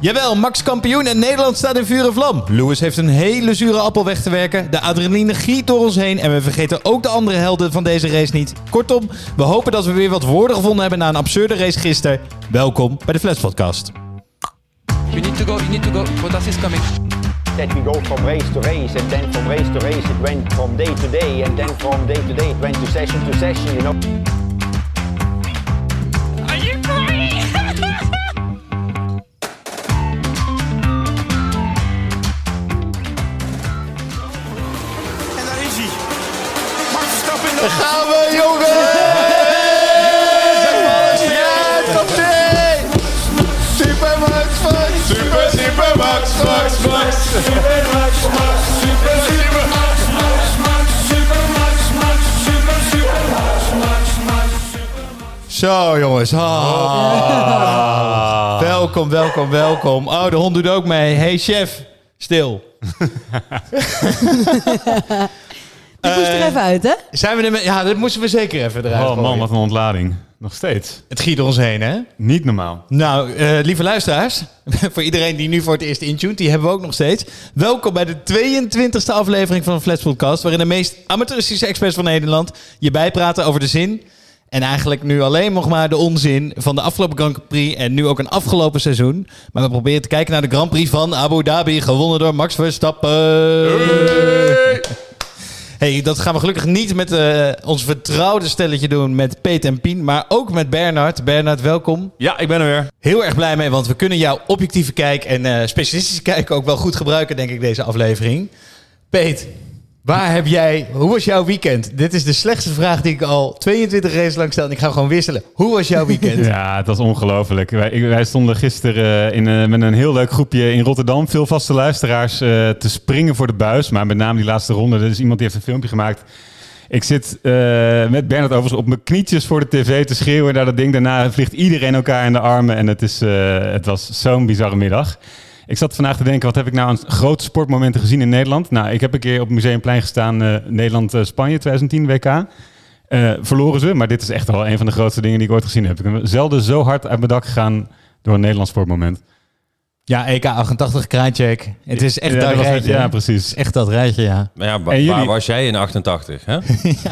Jawel, Max kampioen en Nederland staat in vuur en vlam. Lewis heeft een hele zure appel weg te werken. De adrenaline giet door ons heen. En we vergeten ook de andere helden van deze race niet. Kortom, we hopen dat we weer wat woorden gevonden hebben na een absurde race gisteren. Welkom bij de Flats Podcast. You need to go, you need to go. Bottas is coming. that we go from race to race, and then from race to race it went from day to day, and then from day to day it went to session to session, you know. Max! Super Max, Max, super, super Max, Max, Max, super Max, Max, super, super Max, Max, Max. Zo, jongens. Ah. Welkom, welkom, welkom. Oh, de hond doet ook mee. Hey, chef. Stil. Die moest er even uit, hè? Zijn we er met... Ja, dat moesten we zeker even eruit Oh man, gooien. wat een ontlading. Nog steeds. Het giet door ons heen, hè? Niet normaal. Nou, eh, lieve luisteraars, voor iedereen die nu voor het eerst intuned, die hebben we ook nog steeds. Welkom bij de 22e aflevering van de Flats Podcast, waarin de meest amateuristische experts van Nederland je bijpraten over de zin en eigenlijk nu alleen nog maar de onzin van de afgelopen Grand Prix en nu ook een afgelopen seizoen. Maar we proberen te kijken naar de Grand Prix van Abu Dhabi, gewonnen door Max Verstappen. Hey, dat gaan we gelukkig niet met eh, ons vertrouwde stelletje doen met Peet en Pien, maar ook met Bernard. Bernard, welkom. Ja, ik ben er weer. Heel erg blij mee, want we kunnen jouw objectieve kijk en eh, specialistische kijk ook wel goed gebruiken, denk ik, deze aflevering. Peet, waar heb jij, hoe was jouw weekend? Dit is de slechtste vraag die ik al 22 races lang stel en ik ga gewoon wisselen. Hoe was jouw weekend? Ja, het was ongelooflijk. Wij, wij stonden gisteren in, eh, met een heel leuk groepje in Rotterdam. Veel vaste luisteraars eh, te springen voor de buis. Maar met name die laatste ronde. Er is iemand die heeft een filmpje gemaakt. Ik zit eh, met Bernard overigens op mijn knietjes voor de tv te schreeuwen naar dat ding. Daarna vliegt iedereen elkaar in de armen. En het, is, het was zo'n bizarre middag. Ik zat vandaag te denken, wat heb ik nou aan grote sportmomenten gezien in Nederland? Nou, ik heb een keer op het Museumplein gestaan, eh, Nederland-Spanje 2010 WK. Eh, verloren ze, maar dit is echt wel een van de grootste dingen die ik ooit gezien heb. Ik ben zelden zo hard uit mijn dak gegaan door een Nederlands sportmoment. Ja, EK 88 kraantcheck. Het is echt Ja, dat dat was het. rijtje. Ja, Het precies. is echt dat rijtje, ja. Maar ja, wa- En jullie? waar was jij in 88? Hè?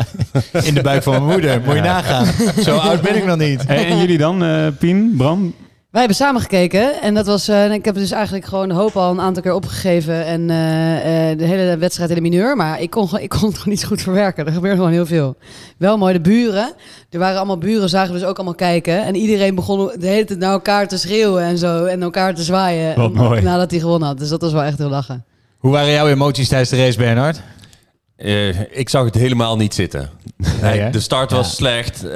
In de buik van mijn moeder. Moet je nagaan. Zo oud ben ik nog niet. En, en jullie dan, eh, Pien, Bram? Wij hebben samen gekeken en dat was, eh, ik heb dus eigenlijk gewoon de hoop al een aantal keer opgegeven en eh, eh, de hele wedstrijd in de mineur, maar ik kon, ik kon het gewoon niet zo goed verwerken. Er gebeurde gewoon heel veel. Wel mooi, de buren, er waren allemaal buren, zagen we dus ook allemaal kijken en iedereen begon de hele tijd naar elkaar te schreeuwen en zo en elkaar te zwaaien Wat mooi. nadat hij gewonnen had. Dus dat was wel echt heel lachen. Hoe waren jouw emoties tijdens de race, Bernard? Eh, ik zag het helemaal niet zitten. Nee, de start was Ja. slecht. eh,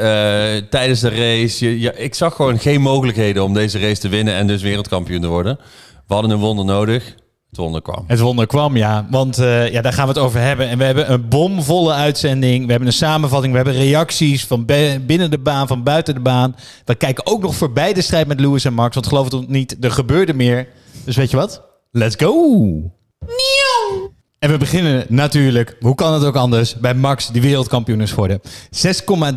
tijdens de race. Je, ja, ik zag gewoon geen mogelijkheden om deze race te winnen en dus wereldkampioen te worden. We hadden een wonder nodig. Het wonder kwam. Het wonder kwam, ja. Want eh, ja, daar gaan we het over hebben. En we hebben een bomvolle uitzending. We hebben een samenvatting. We hebben reacties van binnen de baan, van buiten de baan. We kijken ook nog voorbij de strijd met Lewis en Max. Want geloof het of niet, er gebeurde meer. Dus weet je wat? Let's go! En we beginnen natuurlijk, hoe kan het ook anders, bij Max die wereldkampioen is geworden.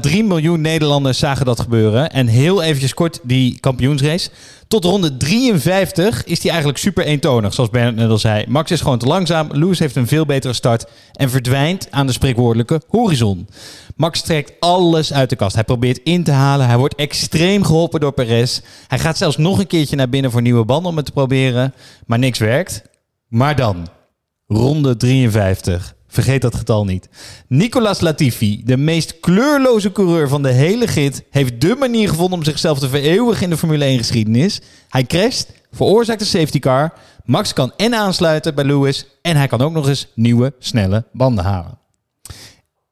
6,3 miljoen Nederlanders zagen dat gebeuren. En heel eventjes kort die kampioensrace. Tot ronde 53 is die eigenlijk super eentonig, zoals Bernard net al zei. Max is gewoon te langzaam, Lewis heeft een veel betere start en verdwijnt aan de spreekwoordelijke horizon. Max trekt alles uit de kast. Hij probeert in te halen, hij wordt extreem geholpen door Perez. Hij gaat zelfs nog een keertje naar binnen voor nieuwe banden om het te proberen, maar niks werkt. Maar dan, Ronde 53. Vergeet dat getal niet. Nicolas Latifi, de meest kleurloze coureur van de hele git, heeft de manier gevonden om zichzelf te vereeuwigen in de Formule 1 geschiedenis. Hij crasht, veroorzaakt een safety car. Max kan en aansluiten bij Lewis en hij kan ook nog eens nieuwe, snelle banden halen.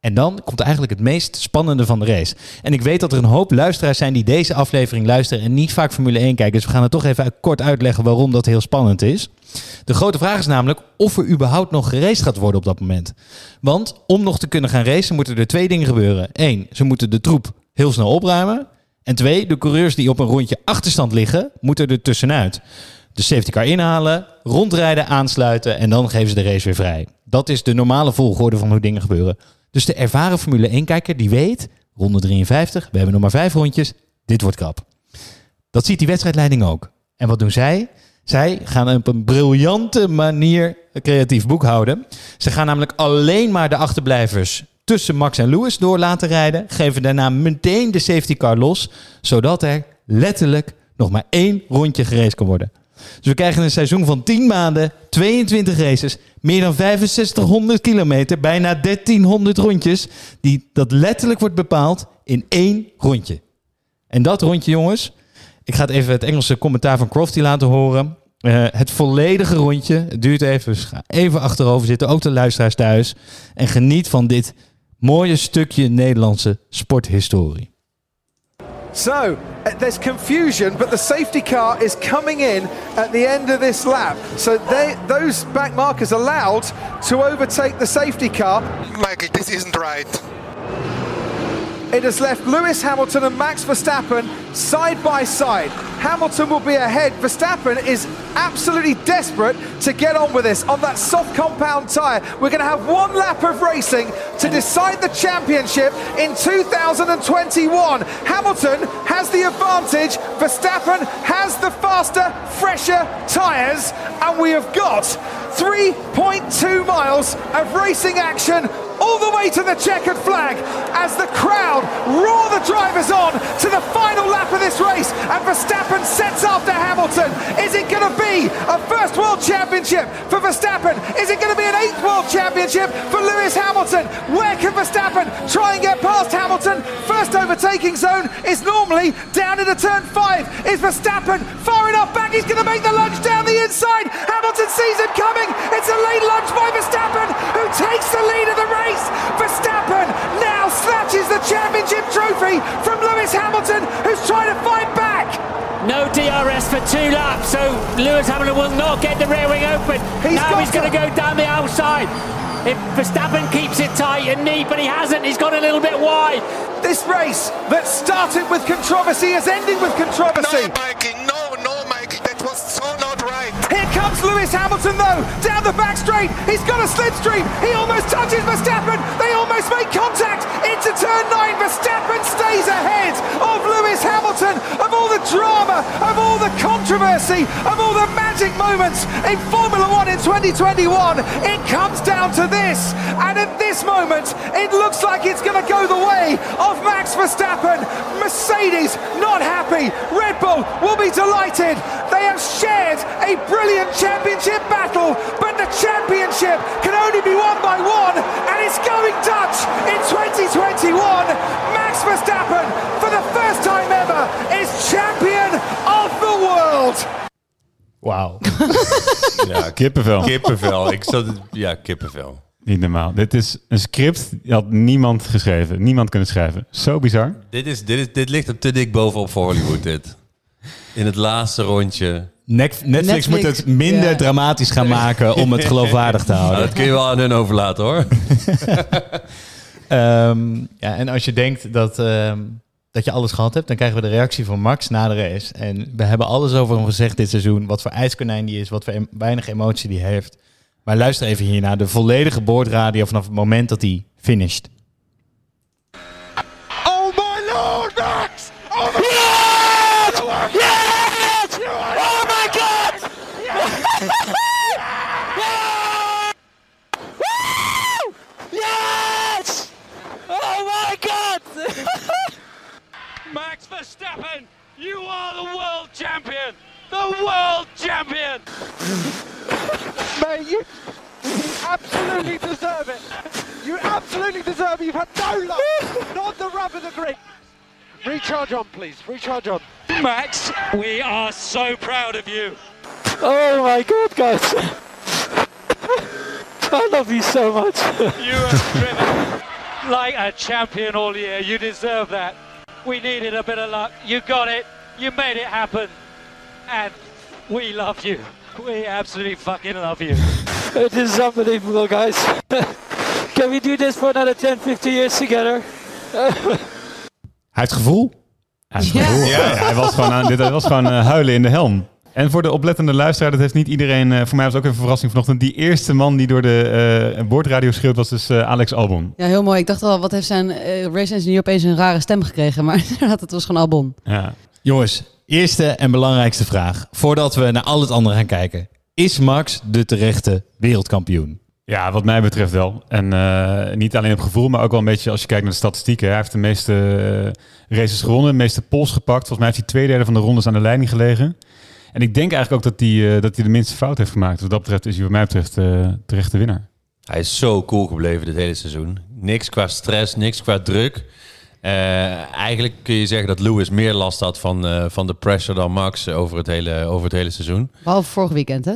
En dan komt eigenlijk het meest spannende van de race. En ik weet dat er een hoop luisteraars zijn die deze aflevering luisteren en niet vaak Formule 1 kijken. Dus we gaan het toch even kort uitleggen waarom dat heel spannend is. De grote vraag is namelijk of er überhaupt nog geraced gaat worden op dat moment. Want om nog te kunnen gaan racen moeten er twee dingen gebeuren. Eén, ze moeten de troep heel snel opruimen. En twee, de coureurs die op een rondje achterstand liggen, moeten er tussenuit. De safety car inhalen, rondrijden, aansluiten en dan geven ze de race weer vrij. Dat is de normale volgorde van hoe dingen gebeuren. Dus de ervaren Formule 1-kijker die weet, ronde 53, we hebben nog maar vijf rondjes, dit wordt krap. Dat ziet die wedstrijdleiding ook. En wat doen zij? Zij gaan op een briljante manier creatief boek houden. Ze gaan namelijk alleen maar de achterblijvers tussen Max en Lewis door laten rijden. Geven daarna meteen de safety car los. Zodat er letterlijk nog maar één rondje geraced kan worden. Dus we krijgen een seizoen van 10 maanden, 22 races, meer dan 6500 kilometer, bijna 1300 rondjes. Die, dat letterlijk wordt bepaald in één rondje. En dat rondje, jongens, ik ga het even het Engelse commentaar van Crofty laten horen. Eh, het volledige rondje, het duurt even, dus ga even achterover zitten, ook de luisteraars thuis. En geniet van dit mooie stukje Nederlandse sporthistorie. So, uh, there's confusion, but the safety car is coming in at the end of this lap. So they, those back markers allowed to overtake the safety car. Michael, this isn't right. It has left Lewis Hamilton and Max Verstappen side by side. Hamilton will be ahead. Verstappen is absolutely desperate to get on with this on that soft compound tyre. We're going to have one lap of racing to decide the championship in 2021. Hamilton has the advantage. Verstappen has the faster, fresher tyres. And we have got 3.2 miles of racing action all the way to the checkered flag as the crowd roar the drivers on to the final lap of this race and Verstappen sets after Hamilton. Is it going to be a first world championship for Verstappen? Is it going to be an eighth world championship for Lewis Hamilton? Where can Verstappen try and get past Hamilton? First overtaking zone is normally down into turn five. Is Verstappen far enough back? He's going to make the lunge down the inside. Hamilton sees him coming. It's a late lunge by Verstappen who takes the lead of the race. Verstappen now snatches the championship trophy from Lewis Hamilton, who's trying to fight back. No DRS for two laps, so Lewis Hamilton will not get the rear wing open. He's now got he's going to- to go down the outside. If Verstappen keeps it tight and neat, but he hasn't, he's gone a little bit wide. This race that started with controversy is ending with controversy. No, Michael, no, no, Michael, that was so not right. Lewis Hamilton though, down the back straight. He's got a slipstream. He almost touches Verstappen. They almost make contact into turn nine. Verstappen stays ahead of Lewis Hamilton. Of all the drama, of all the controversy, of all the magic moments in Formula One in 2021, it comes down to this. And at this moment, it looks like it's going to go the way of Max Verstappen. Mercedes not happy. Red Bull will be delighted. They have shared a brilliant championship battle, but the championship can only be won by one, and it's going Dutch in 2021. Max Verstappen, for the first time ever, is champion of the world. Wauw. Ja, Kippenvel. kippenvel. Ik zat, ja, kippenvel. Niet normaal. Dit is een script, die had niemand geschreven. Niemand kunnen schrijven. Zo bizar. Dit, is, dit, is, dit ligt er te dik bovenop voor Hollywood, dit. In het laatste rondje. Netflix, Netflix, moet het minder ja. dramatisch gaan maken om het geloofwaardig te Nou, houden. dat kun je wel aan hun overlaten, hoor. Ehm, ja, en als je denkt dat, ehm, dat je alles gehad hebt, dan krijgen we de reactie van Max na de race. En we hebben alles over hem gezegd dit seizoen. Wat voor ijskonijn die is, wat voor em- weinig emotie die heeft. Maar luister even hier naar de volledige boordradio vanaf het moment dat hij finished. Verstappen, you are the world champion! The world champion! Mate, you absolutely deserve it. You absolutely deserve it. You've had no luck. Not the rub of the grip. Recharge on, please. Recharge on. Max, we are so proud of you. Oh my god, guys. I love you so much. You have driven like a champion all year. You deserve that. We needed a bit of luck. You got it. You made it happen. And we love you. We absolutely fucking love you. It is unbelievable, guys. Can we do this for another 10, 15 years together? Hij heeft gevoel. Hij, gevoel. Ja, hij was gewoon, aan, dit was gewoon eh, huilen in de helm. En voor de oplettende luisteraar, dat heeft niet iedereen... eh, voor mij was het ook even een verrassing vanochtend. Die eerste man die door de eh boordradio schreeuwt was dus eh, Alex Albon. Ja, heel mooi. Ik dacht al, wat heeft zijn race engineer opeens een rare stem gekregen? Maar inderdaad, het was gewoon Albon. Ja. Jongens, eerste en belangrijkste vraag. Voordat we naar al het andere gaan kijken. Is Max de terechte wereldkampioen? Ja, wat mij betreft wel. En eh, niet alleen op gevoel, maar ook wel een beetje als je kijkt naar de statistieken. Hij heeft de meeste races gewonnen, de meeste pols gepakt. Volgens mij heeft hij twee derde van de rondes aan de leiding gelegen. En ik denk eigenlijk ook dat hij, eh, dat hij de minste fout heeft gemaakt. Wat dat betreft is hij wat mij betreft eh terechte winnaar. Hij is zo cool gebleven dit hele seizoen. Niks qua stress, niks qua druk. Eh, eigenlijk kun je zeggen dat Lewis meer last had van, eh, van de pressure dan Max over het hele, over het hele seizoen. Behalve vorig weekend, hè?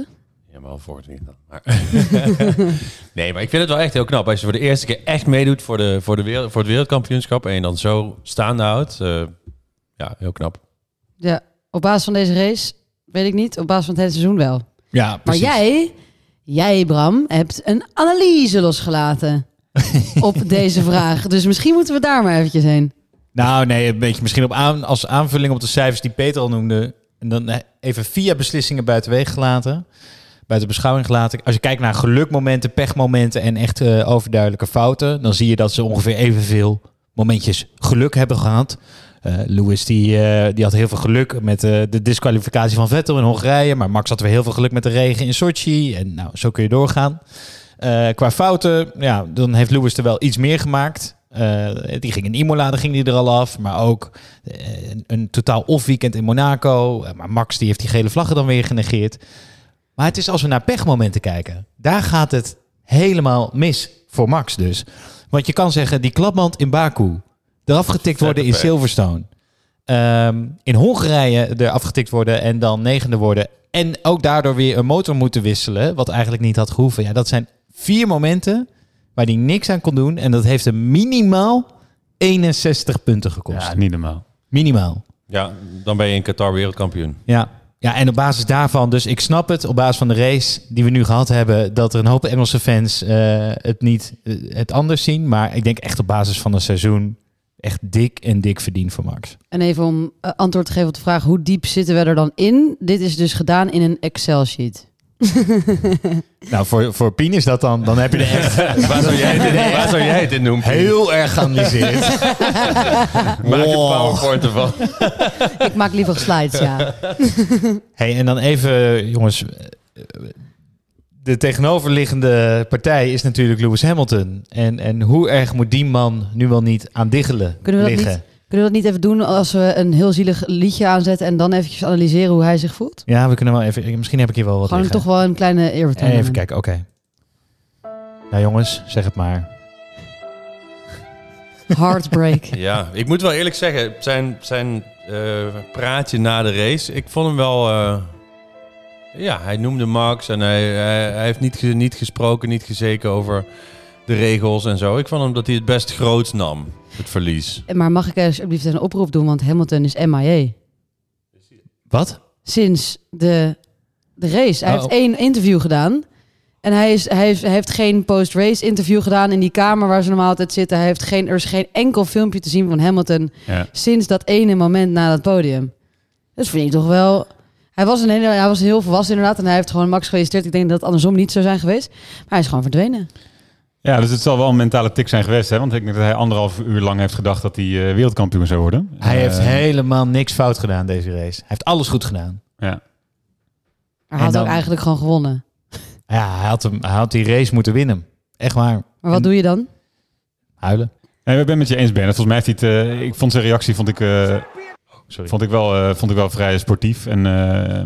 Ja, maar voor het niet dan. Maar nee, maar ik vind het wel echt heel knap. Als je voor de eerste keer echt meedoet voor, de, voor, de wereld, voor het wereldkampioenschap en je dan zo staande houdt. eh, ja, heel knap. Ja, op basis van deze race weet ik niet. Op basis van het hele seizoen wel. Ja, Maar precies. jij, jij Bram, hebt een analyse losgelaten op deze vraag. Dus misschien moeten we daar maar eventjes heen. Nou, nee, een beetje misschien op aan, als aanvulling op de cijfers die Peter al noemde. En dan eh, even via beslissingen buitenwege gelaten. Buiten beschouwing gelaten. Als je kijkt naar gelukmomenten, pechmomenten en echt eh, overduidelijke fouten. Dan zie je dat ze ongeveer evenveel momentjes geluk hebben gehad. Eh, Lewis die, eh, die had heel veel geluk met eh, de disqualificatie van Vettel in Hongarije. Maar Max had weer heel veel geluk met de regen in Sochi. En nou, zo kun je doorgaan. Qua fouten, ja, dan heeft Lewis er wel iets meer gemaakt. Die ging in Imola, daar ging die er al af. Maar ook een, een totaal off weekend in Monaco. Maar Max die heeft die gele vlaggen dan weer genegeerd. Maar het is als we naar pechmomenten kijken. Daar gaat het helemaal mis voor Max dus. Want je kan zeggen, die klapband in Baku. Eraf getikt worden in. Silverstone. Ehm, in Hongarije er afgetikt worden en dan negende worden. En ook daardoor weer een motor moeten wisselen. Wat eigenlijk niet had gehoeven. Ja, dat zijn vier momenten waar hij niks aan kon doen. En dat heeft hem minimaal 61 punten gekost. Ja, niet normaal. Minimaal. Ja, dan ben je in Qatar wereldkampioen. Ja. ja, en op basis daarvan, dus ik snap het, op basis van de race die we nu gehad hebben, dat er een hoop Engelse fans eh, het niet eh, het anders zien. Maar ik denk echt op basis van een seizoen echt dik en dik verdiend voor Max. En even om eh, antwoord te geven op de vraag, hoe diep zitten we er dan in? Dit is dus gedaan in een Excel-sheet. Nou, voor, voor Pien is dat dan, dan heb je er echt Waar zou jij het, in- waar zou jij het in doen? Pien? heel erg geanalyseerd. Maak een Wow. powerpoint ervan. Ik maak liever slides, ja. Hey, en dan even, jongens. De tegenoverliggende partij is natuurlijk Lewis Hamilton. En, en hoe erg moet die man nu wel niet aan diggelen Kunnen we dat liggen? niet, kunnen we dat niet even doen als we een heel zielig liedje aanzetten en dan eventjes analyseren hoe hij zich voelt? Ja, we kunnen wel even. Misschien heb ik hier wel wat Gewoon toch wel een kleine eerbetoon. Even kijken, oké. Nou jongens, zeg het maar. Heartbreak. Ja, ik moet wel eerlijk zeggen, zijn, zijn eh, praatje na de race, ik vond hem wel... eh, ja, hij noemde Max en hij, hij, hij heeft niet, niet gesproken, niet gezeken over de regels en zo. Ik vond hem dat hij het best groot nam, het verlies. Maar mag ik alsjeblieft een oproep doen, want Hamilton is MIA. Wat? Sinds de, de race. Hij Oh. heeft één interview gedaan. En hij, is, hij, heeft, hij heeft geen post-race interview gedaan in die kamer waar ze normaal altijd zitten. Hij heeft geen, er is geen enkel filmpje te zien van Hamilton Ja. sinds dat ene moment na dat podium. Dat vind ik toch wel... Hij was, een hele, hij was heel volwassen inderdaad en hij heeft gewoon Max gefeliciteerd. Ik denk dat het andersom niet zou zijn geweest. Maar hij is gewoon verdwenen. Ja, dus het zal wel een mentale tik zijn geweest. Hè? Want ik denk dat hij anderhalf uur lang heeft gedacht dat hij eh, wereldkampioen zou worden. Hij Eh, heeft helemaal niks fout gedaan deze race. Hij heeft alles goed gedaan. Ja. Maar hij had dan- ook eigenlijk gewoon gewonnen. Ja, hij had, hem, hij had die race moeten winnen. Echt waar. Maar wat En- doe je dan? Huilen. Nee, ik ben het met je eens, Ben. Volgens mij heeft hij het... eh, ik vond zijn reactie vond ik, eh, Sorry. vond ik, wel, eh, vond ik wel vrij sportief. En eh,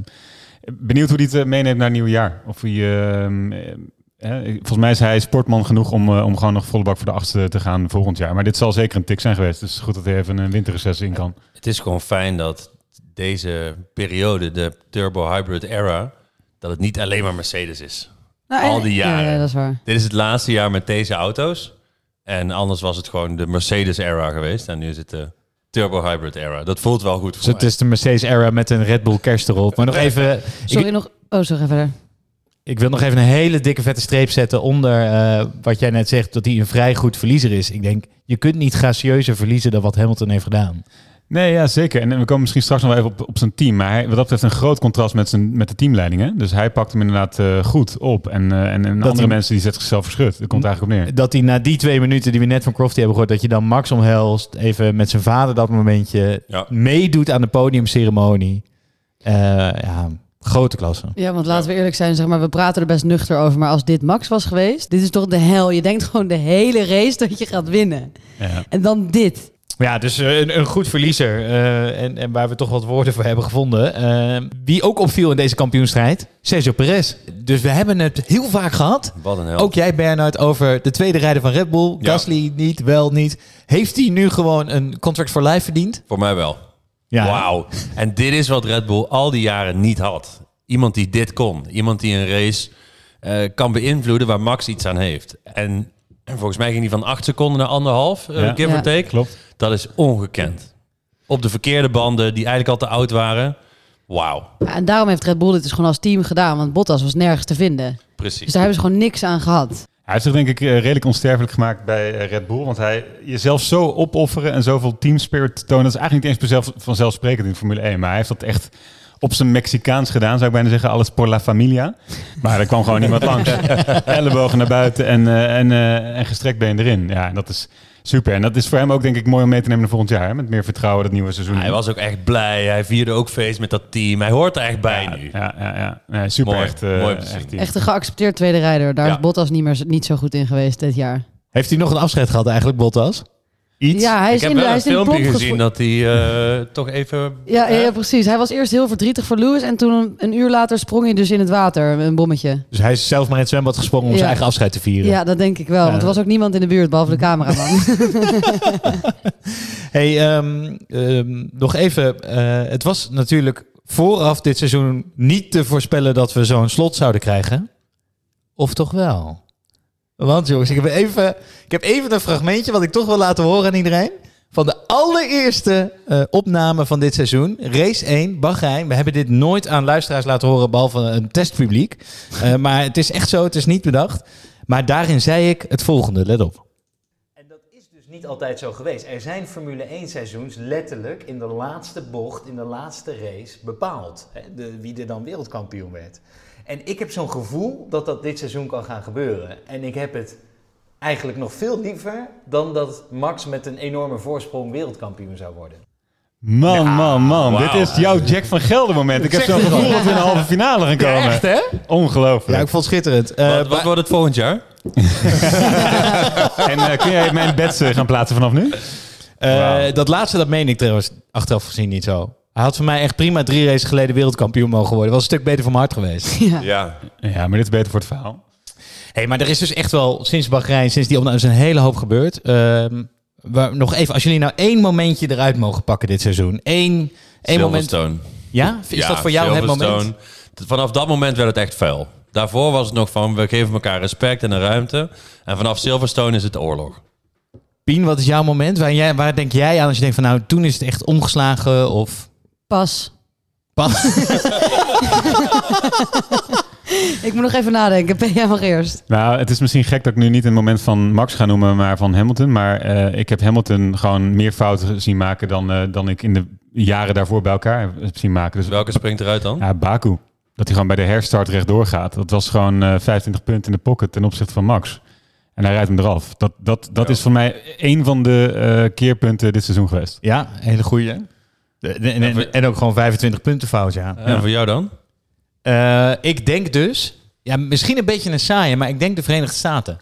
benieuwd hoe hij het eh, meeneemt naar het nieuwe jaar. Of hij... eh, eh, eh, volgens mij is hij sportman genoeg om, om gewoon nog volle bak voor de achtste te gaan volgend jaar. Maar dit zal zeker een tik zijn geweest. Dus goed dat hij even een winterreces in kan. Het is gewoon fijn dat deze periode, de turbo hybrid era, dat het niet alleen maar Mercedes is. Nou, Al die jaren. Ja, ja, dat is waar. Dit is het laatste jaar met deze auto's. En anders was het gewoon de Mercedes era geweest. En nu is het de turbo hybrid era. Dat voelt wel goed voor Dus het mij. is de Mercedes era met een Red Bull kerst erop. Maar nog even... Sorry, ik, nog... Oh, sorry, verder. ik wil nog even een hele dikke vette streep zetten onder eh, wat jij net zegt. Dat hij een vrij goed verliezer is. Ik denk, je kunt niet gracieuzer verliezen dan wat Hamilton heeft gedaan. Nee, ja, zeker. En we komen misschien straks nog wel even op, op zijn team. Maar hij, wat dat betreft een groot contrast met, zijn, met de teamleidingen. Dus hij pakt hem inderdaad eh, goed op. En, eh, en, en andere hij- mensen die zetten zichzelf verschut. Dat komt eigenlijk op neer. Dat hij na die twee minuten die we net van Crofty hebben gehoord... dat je dan Max omhelst, even met zijn vader dat momentje... Ja. meedoet aan de podiumceremonie. Eh, ja, grote klasse. Ja, want laten we eerlijk zijn, zeg maar, we praten er best nuchter over. Maar als dit Max was geweest, dit is toch de hel. Je denkt gewoon de hele race dat je gaat winnen. Ja. En dan dit. Ja, dus eh, een, een goed verliezer. eh, en, en waar we toch wat woorden voor hebben gevonden. Eh, wie ook opviel in deze kampioenstrijd, Sergio Perez. Dus we hebben het heel vaak gehad. Wat een. Ook jij, Bernard, over de tweede rijder van Red Bull. Ja. Gasly niet, wel niet. Heeft hij nu gewoon een contract for life verdiend? Voor mij wel. Ja. Wauw. En dit is wat Red Bull al die jaren niet had. Iemand die dit kon. Iemand die een race kan beïnvloeden waar Max iets aan heeft. En, en volgens mij ging hij van 8 seconden naar anderhalf, eh, Ja. give Ja. or take. Klopt. Dat is ongekend. Op de verkeerde banden, die eigenlijk al te oud waren. Wauw. Ja, en daarom heeft Red Bull dit dus gewoon als team gedaan. Want Bottas was nergens te vinden. Dus Precies. daar hebben ze gewoon niks aan gehad. Hij heeft zich denk ik eh, redelijk onsterfelijk gemaakt bij eh, Red Bull. Want hij jezelf zo opofferen en zoveel team spirit tonen. Dat is eigenlijk niet eens zelf, vanzelfsprekend in Formule 1. Maar hij heeft dat echt op zijn Mexicaans gedaan, zou ik bijna zeggen. Alles por la familia. Maar er kwam gewoon niemand langs. Ellebogen naar buiten en, eh, en, eh, en gestrekt been erin. Ja, en dat is super. En dat is voor hem ook denk ik mooi om mee te nemen naar volgend jaar. Hè? Met meer vertrouwen dat nieuwe seizoen. Hij was ook echt blij. Hij vierde ook feest met dat team. Hij hoort er echt bij ja, nu. Ja, ja, ja. Nee, super. Mooi. Echt, eh, Mooi echt team. Echt een geaccepteerd tweede rijder. Daar Ja. is Bottas niet, meer, niet zo goed in geweest dit jaar. Heeft hij nog een afscheid gehad eigenlijk, Bottas? Iets? Ja, hij Ik is heb in, de- wel hij een filmpje gezien dat hij eh, toch even... Ja, ja, ja, precies. Hij was eerst heel verdrietig voor Lewis. En toen een, uur later sprong hij dus in het water. Een bommetje. Dus hij is zelf maar in het zwembad gesprongen om Ja. zijn eigen afscheid te vieren. Ja, dat denk ik wel. Want er was ook niemand in de buurt, behalve de cameraman. Hey, ehm, ehm, nog even. eh, het was natuurlijk vooraf dit seizoen niet te voorspellen dat we zo'n slot zouden krijgen. Of toch wel? Want jongens, ik heb even, ik heb even een fragmentje wat ik toch wil laten horen aan iedereen. Van de allereerste eh, opname van dit seizoen. Race 1, Bahrein. We hebben dit nooit aan luisteraars laten horen, behalve een testpubliek. Eh, maar het is echt zo, het is niet bedacht. Maar daarin zei ik het volgende, let op. En dat is dus niet altijd zo geweest. Er zijn Formule 1 seizoens letterlijk in de laatste bocht, in de laatste race bepaald. Hè, de, wie er dan wereldkampioen werd. En ik heb zo'n gevoel dat dat dit seizoen kan gaan gebeuren. En ik heb het eigenlijk nog veel liever dan dat Max met een enorme voorsprong wereldkampioen zou worden. Man, man, man. Dit is jouw Jack van Gelder moment. Ik heb zo'n gevoel dat we in de halve finale gaan komen. hè? Ongelooflijk. Ja, ik vond het schitterend. Eh, wat, wordt het volgend jaar? En eh, kun jij mijn bets eh, gaan plaatsen vanaf nu? Eh. Dat laatste, dat meen ik trouwens achteraf gezien niet zo. Hij had voor mij echt prima drie races geleden wereldkampioen mogen worden. Was een stuk beter voor mijn hart geweest. ja. Ja. Ja, maar dit is beter voor het verhaal. hey, maar er is dus echt wel sinds Bahrein, sinds die opname, is een hele hoop gebeurd. Ehm, waar, nog even, als jullie nou één momentje eruit mogen pakken dit seizoen. Eén, één moment. Silverstone. Ja? Is Ja, dat voor jou het moment? Vanaf dat moment werd het echt vuil. Daarvoor was het nog van, we geven elkaar respect en een ruimte. En vanaf Silverstone is het oorlog. Pien, wat is jouw moment? Waar, jij, waar denk jij aan als je denkt van nou, toen is het echt omgeslagen of... Pas. Pas. Ik moet nog even nadenken. Ben jij mag eerst? Nou, het is misschien gek dat ik nu niet een moment van Max ga noemen, maar van Hamilton. Maar eh, ik heb Hamilton gewoon meer fouten zien maken dan, eh, dan ik in de jaren daarvoor bij elkaar heb zien maken. Dus Welke springt eruit dan? ja, Baku. Dat hij gewoon bij de herstart rechtdoor gaat. Dat was gewoon eh 25 punten in de pocket ten opzichte van Max. En hij rijdt hem eraf. Dat, dat, dat is voor mij een van de eh, keerpunten dit seizoen geweest. Ja, hele goeie. En, en, en ook gewoon 25 punten fout, ja. En voor jou dan? Eh, ik denk dus, ja, misschien een beetje een saaie, maar ik denk de Verenigde Staten.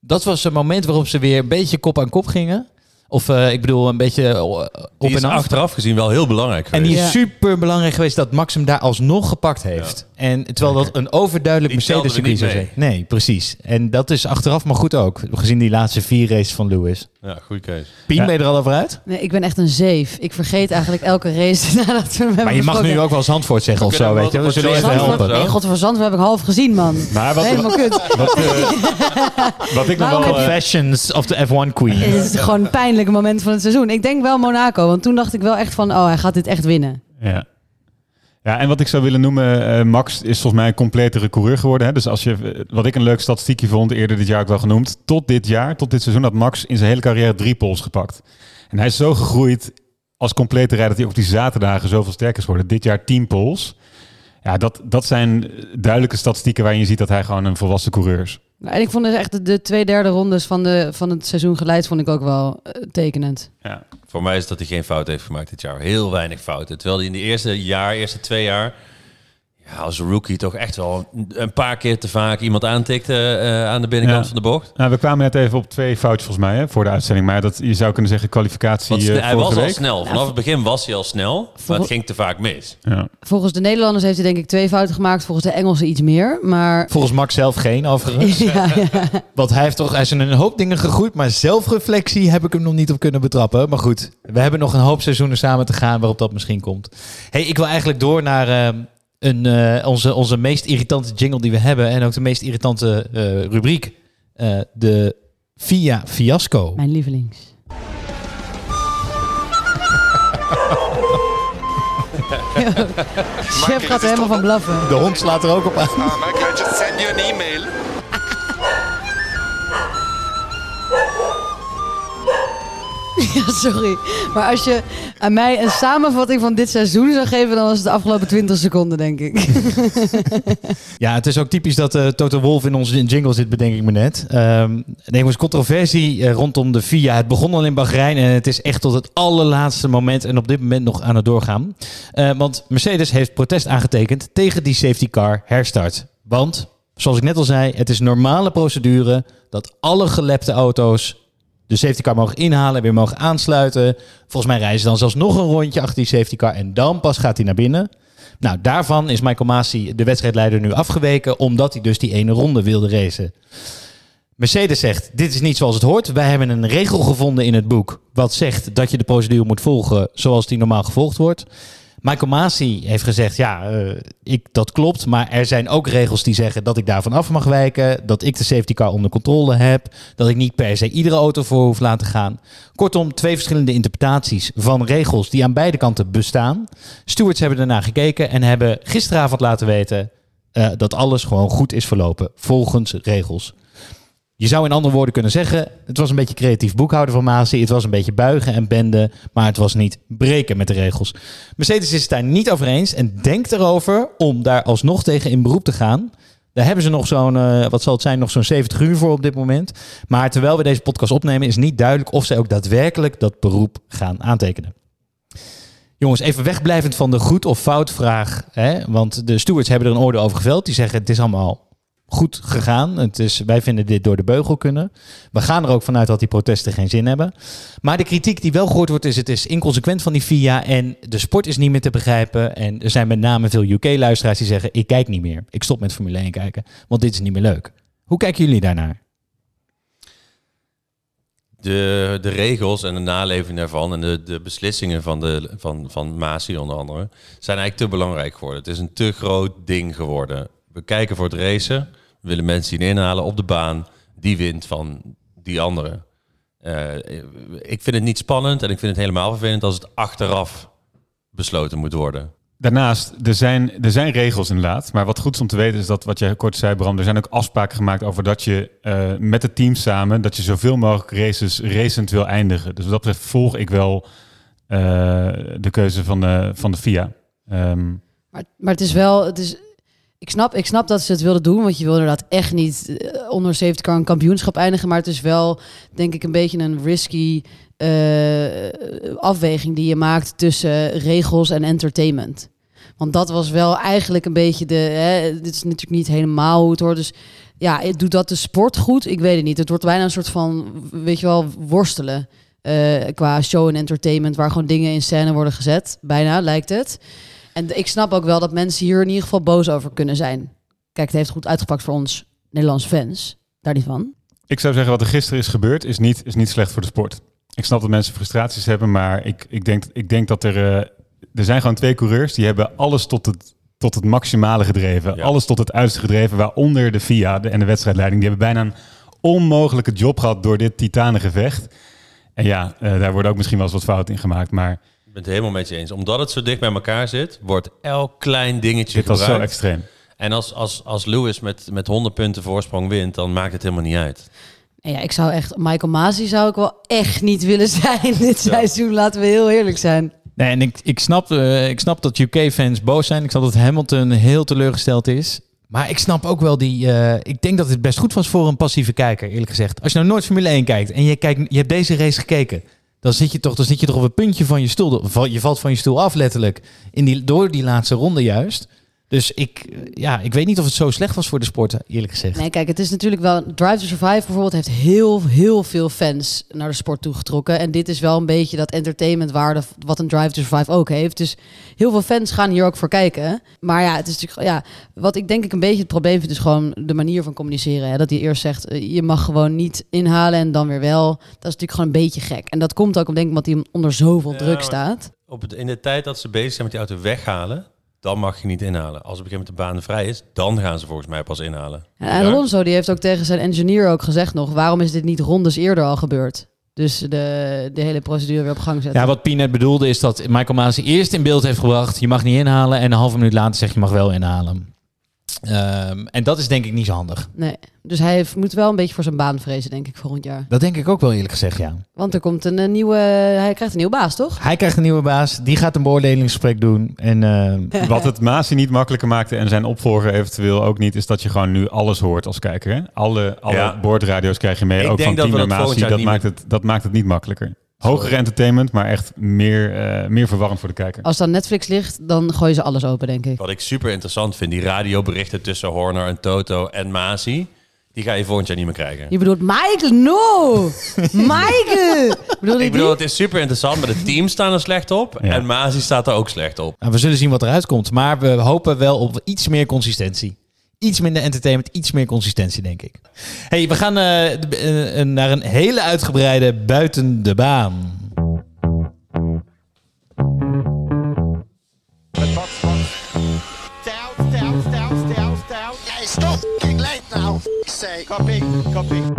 Dat was een moment waarop ze weer een beetje kop aan kop gingen. Of eh, ik bedoel, een beetje eh, op Die is en af. achteraf gezien wel heel belangrijk En geweest. die is Ja. super belangrijk geweest dat Max hem daar alsnog gepakt heeft. En terwijl dat een overduidelijk we Mercedes-circuit zou zijn. Nee, precies. En dat is achteraf maar goed ook. Gezien die laatste vier races van Lewis. Ja, goede keuze. Pien, Ja. ben je er al over uit? Nee, ik ben echt een zeef. Ik vergeet eigenlijk elke race nadat we hem hebben Maar je mag besproken. nu ook wel Zandvoort zeggen of We zo, weet je. We wel zullen op even Zandvoort helpen. Nee, godverzand, we heb ik half gezien, man. Maar wat, Helemaal kut. wat, eh, wat ik nog Waarom wel... heb eh, Confessions of the F1 Queen. Het is gewoon een pijnlijke moment van het seizoen. Ik denk wel Monaco, want toen dacht ik wel echt van... oh, hij gaat dit echt winnen. Ja. Ja, en wat ik zou willen noemen, eh, Max is volgens mij een completere coureur geworden. Hè? Dus als je, eh, wat ik een leuk statistiekje vond, eerder dit jaar ook wel genoemd. Tot dit jaar, tot dit seizoen, had Max in zijn hele carrière drie poles gepakt. En hij is zo gegroeid als complete rijder... dat hij op die zaterdagen zoveel sterker is geworden. Dit jaar 10 poles. Ja, dat, dat zijn duidelijke statistieken waarin je ziet dat hij gewoon een volwassen coureur is. Nou, En ik vond dus echt de, de twee derde rondes van, de, van het seizoen geleid vond ik ook wel eh, tekenend. Ja. Voor mij is dat hij geen fout heeft gemaakt dit jaar. Heel weinig fouten. Terwijl hij in de eerste jaar, eerste twee jaar... Ja, als rookie toch echt wel een paar keer te vaak iemand aantikte eh, aan de binnenkant Ja. van de bocht. Nou, we kwamen net even op twee foutjes volgens mij hè, voor de uitzending. Maar dat, je zou kunnen zeggen kwalificatie Want eh, hij was al snel. Vanaf het begin was hij al snel. Maar het ging te vaak mis. Ja. Volgens de Nederlanders heeft hij denk ik twee fouten gemaakt. Volgens de Engelsen iets meer. Maar Volgens Max zelf geen, overigens. ja, ja. Want hij heeft toch, hij is in een hoop dingen gegroeid, maar zelfreflectie heb ik hem nog niet op kunnen betrappen. Maar goed, we hebben nog een hoop seizoenen samen te gaan waarop dat misschien komt. hey, ik wil eigenlijk door naar eh, een, eh, onze, onze meest irritante jingle die we hebben en ook de meest irritante eh, rubriek. Eh, de Via Fiasco. mijn lievelings. Chef gaat er helemaal van blaffen. De hond slaat er ook op aan. Can I just send you an email? Ja, sorry. Maar als je aan mij een samenvatting van dit seizoen zou geven, dan was het de afgelopen 20 seconden, denk ik. Ja, het is ook typisch dat eh Toto Wolf in onze jingle zit, bedenk ik me net. Ehm er was controversie eh, rondom de FIA. Het begon al in Bahrein en het is echt tot het allerlaatste moment en op dit moment nog aan het doorgaan. Eh, want Mercedes heeft protest aangetekend tegen die safety car herstart. Want, zoals ik net al zei, het is normale procedure dat alle gelepte auto's de safety car mogen inhalen en weer mogen aansluiten. Volgens mij rijden ze dan zelfs nog een rondje achter die safety car en dan pas gaat hij naar binnen. Nou, daarvan is Michael Masi, de wedstrijdleider, nu afgeweken, omdat hij dus die ene ronde wilde racen. Mercedes zegt, dit is niet zoals het hoort. Wij hebben een regel gevonden in het boek wat zegt dat je de procedure moet volgen zoals die normaal gevolgd wordt. Michael Masi heeft gezegd, ja, eh, ik, dat klopt, maar er zijn ook regels die zeggen dat ik daarvan af mag wijken, dat ik de safety car onder controle heb, dat ik niet per se iedere auto voor hoef laten gaan. Kortom, twee verschillende interpretaties van regels die aan beide kanten bestaan. Stewards hebben ernaar gekeken en hebben gisteravond laten weten eh, dat alles gewoon goed is verlopen volgens regels. Je zou in andere woorden kunnen zeggen, het was een beetje creatief boekhouden van Masi. Het was een beetje buigen en benden, maar het was niet breken met de regels. Mercedes is het daar niet over eens en denkt erover om daar alsnog tegen in beroep te gaan. Daar hebben ze nog zo'n, eh, wat zal het zijn, nog zo'n 70 uur voor op dit moment. Maar terwijl we deze podcast opnemen, is niet duidelijk of zij ook daadwerkelijk dat beroep gaan aantekenen. Jongens, even wegblijvend van de goed of fout vraag. Hè? Want de stewards hebben er een oordeel over geveld. Die zeggen het is allemaal goed gegaan. Het is, wij vinden dit door de beugel kunnen. We gaan er ook vanuit dat die protesten geen zin hebben. Maar de kritiek die wel gehoord wordt is het is inconsequent van die FIA en de sport is niet meer te begrijpen. En er zijn met name veel UK-luisteraars die zeggen ik kijk niet meer. Ik stop met Formule 1 kijken, want dit is niet meer leuk. Hoe kijken jullie daarnaar? De, de regels en de naleving daarvan en de, de beslissingen van, de, van, van Masi onder andere zijn eigenlijk te belangrijk geworden. Het is een te groot ding geworden. We kijken voor het racen, we willen mensen zien inhalen op de baan. Die wint van die andere. Eh, ik vind het niet spannend en ik vind het helemaal vervelend als het achteraf besloten moet worden. Daarnaast, er zijn, er zijn regels inderdaad. Maar wat goed is om te weten is dat, wat jij kort zei Bram, er zijn ook afspraken gemaakt over dat je eh, met het team samen, dat je zoveel mogelijk races racend wil eindigen. Dus wat dat betreft volg ik wel eh, de keuze van de, van de FIA. Ehm, Maar, maar het is wel, het is, ik, snap, ik snap dat ze het wilden doen, want je wil inderdaad echt niet eh, onder een safety car een kampioenschap eindigen. Maar het is wel, denk ik, een beetje een risky eh, afweging die je maakt tussen regels en entertainment. Want dat was wel eigenlijk een beetje de. Hè, dit is natuurlijk niet helemaal hoe het hoort. Dus ja, doet dat de sport goed? Ik weet het niet. Het wordt bijna een soort van, weet je wel, worstelen. eh, qua show en entertainment, waar gewoon dingen in scène worden gezet. Bijna, lijkt het. En ik snap ook wel dat mensen hier in ieder geval boos over kunnen zijn. Kijk, het heeft goed uitgepakt voor ons Nederlandse fans. Daar niet van. ik zou zeggen, wat er gisteren is gebeurd, is niet, is niet slecht voor de sport. Ik snap dat mensen frustraties hebben, maar ik, ik, denk, ik denk dat er... eh, er zijn gewoon twee coureurs die hebben alles tot het, tot het maximale gedreven. Ja. Alles tot het uiterste gedreven, waaronder de FIA de, en de wedstrijdleiding. Die hebben bijna een onmogelijke job gehad door dit titanengevecht. En ja, eh, daar worden ook misschien wel eens wat fouten in gemaakt. Maar ben het helemaal met je eens. Omdat het zo dicht bij elkaar zit, wordt elk klein dingetje dit was zo extreem. En als, als, als Lewis met, met 100 punten voorsprong wint, dan maakt het helemaal niet uit. En ja, ik zou echt... Michael Masi zou ik wel echt niet willen zijn dit seizoen. Laten we heel eerlijk zijn. Nee, en ik, ik, snap, eh, ik snap dat UK-fans boos zijn. Ik snap dat Hamilton heel teleurgesteld is. Maar ik snap ook wel die... eh, ik denk dat het best goed was voor een passieve kijker, eerlijk gezegd. Als je nou nooit Formule 1 kijkt en je, kijkt, je hebt deze race gekeken... Dan zit, je toch, dan zit je toch op een puntje van je stoel. Je valt van je stoel af, letterlijk. In die, door die laatste ronde juist. Dus ik, ja, ik weet niet of het zo slecht was voor de sport, eerlijk gezegd. Nee, kijk, het is natuurlijk wel... Drive to Survive bijvoorbeeld heeft heel, heel veel fans naar de sport toegetrokken. En dit is wel een beetje dat entertainmentwaarde wat een Drive to Survive ook heeft. Dus heel veel fans gaan hier ook voor kijken. Maar ja, het is natuurlijk... Ja, wat ik denk ik een beetje het probleem vind is gewoon de manier van communiceren. Hè? Dat hij eerst zegt, eh, je mag gewoon niet inhalen en dan weer wel. Dat is natuurlijk gewoon een beetje gek. En dat komt ook, denk ik, omdat hij onder zoveel Ja, druk staat. Op het, in de tijd dat ze bezig zijn met die auto weghalen, dan mag je niet inhalen. Als op een gegeven moment de baan vrij is, dan gaan ze volgens mij pas inhalen. En Alonso die heeft ook tegen zijn engineer ook gezegd nog... waarom is dit niet rondes eerder al gebeurd? Dus de, de hele procedure weer op gang zetten. Ja, wat Pien net bedoelde is dat Michael Masi eerst in beeld heeft gebracht... je mag niet inhalen en een halve minuut later zegt je mag wel inhalen. Ehm, en dat is denk ik niet zo handig. Nee, dus hij heeft- moet wel een beetje voor zijn baan vrezen, denk ik, volgend jaar. Dat denk ik ook wel eerlijk gezegd, ja. Want er komt een, eh, nieuwe... Hij krijgt een nieuwe baas, toch? Hij krijgt een nieuwe baas, die gaat een beoordelingsgesprek doen. En ehm, Wat het Masi niet makkelijker maakte en zijn opvolger eventueel ook niet, is dat je gewoon nu alles hoort als kijker. Hè? Alle, alle Ja. boordradio's krijg je mee, Ik ook denk van Team jaar Dat niet maakt, het, dat maakt het niet makkelijker. Hogere entertainment, maar echt meer, eh, meer verwarrend voor de kijker. Als dan Netflix ligt, dan gooien ze alles open, denk ik. Wat ik super interessant vind, die radioberichten tussen Horner en Toto en Masi, die ga je volgend jaar niet meer krijgen. Je bedoelt Michael, no! Michael! Bedoel Ik bedoel, die? het is super interessant, maar de teams staan er slecht op en Masi staat er ook slecht op. nou, we zullen zien wat eruit komt. Maar we hopen wel op iets meer consistentie. Iets minder entertainment, iets meer consistentie, denk ik. hey, we gaan eh, eh, naar een hele uitgebreide buiten de baan. Stop copy, copy.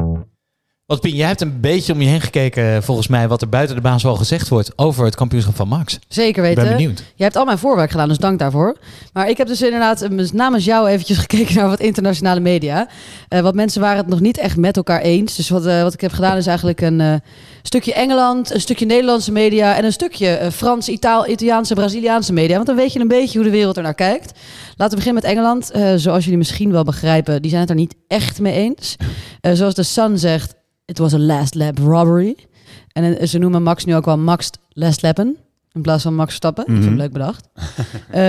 Wat Pien, jij hebt een beetje om je heen gekeken, volgens mij, wat er buiten de baan zoal gezegd wordt over het kampioenschap van Max. Zeker Ik weten. ben benieuwd. Je hebt al mijn voorwerk gedaan, dus dank daarvoor. Maar ik heb dus inderdaad eh, namens jou eventjes gekeken naar wat internationale media. Eh wat mensen waren het nog niet echt met elkaar eens. Dus wat, eh, wat ik heb gedaan is eigenlijk een eh, stukje Engeland, een stukje Nederlandse media... en een stukje eh, Frans, Itaal, Italiaanse, Braziliaanse media. Want dan weet je een beetje hoe de wereld er naar kijkt. Laten we beginnen met Engeland. Eh, zoals jullie misschien wel begrijpen, die zijn het er niet echt mee eens. Eh, zoals de Sun zegt, it was a last lap robbery. En eh, ze noemen Max nu ook wel Max Last Lappen. In plaats van Max Stappen. Ik vind Mhm. het leuk bedacht. Eh,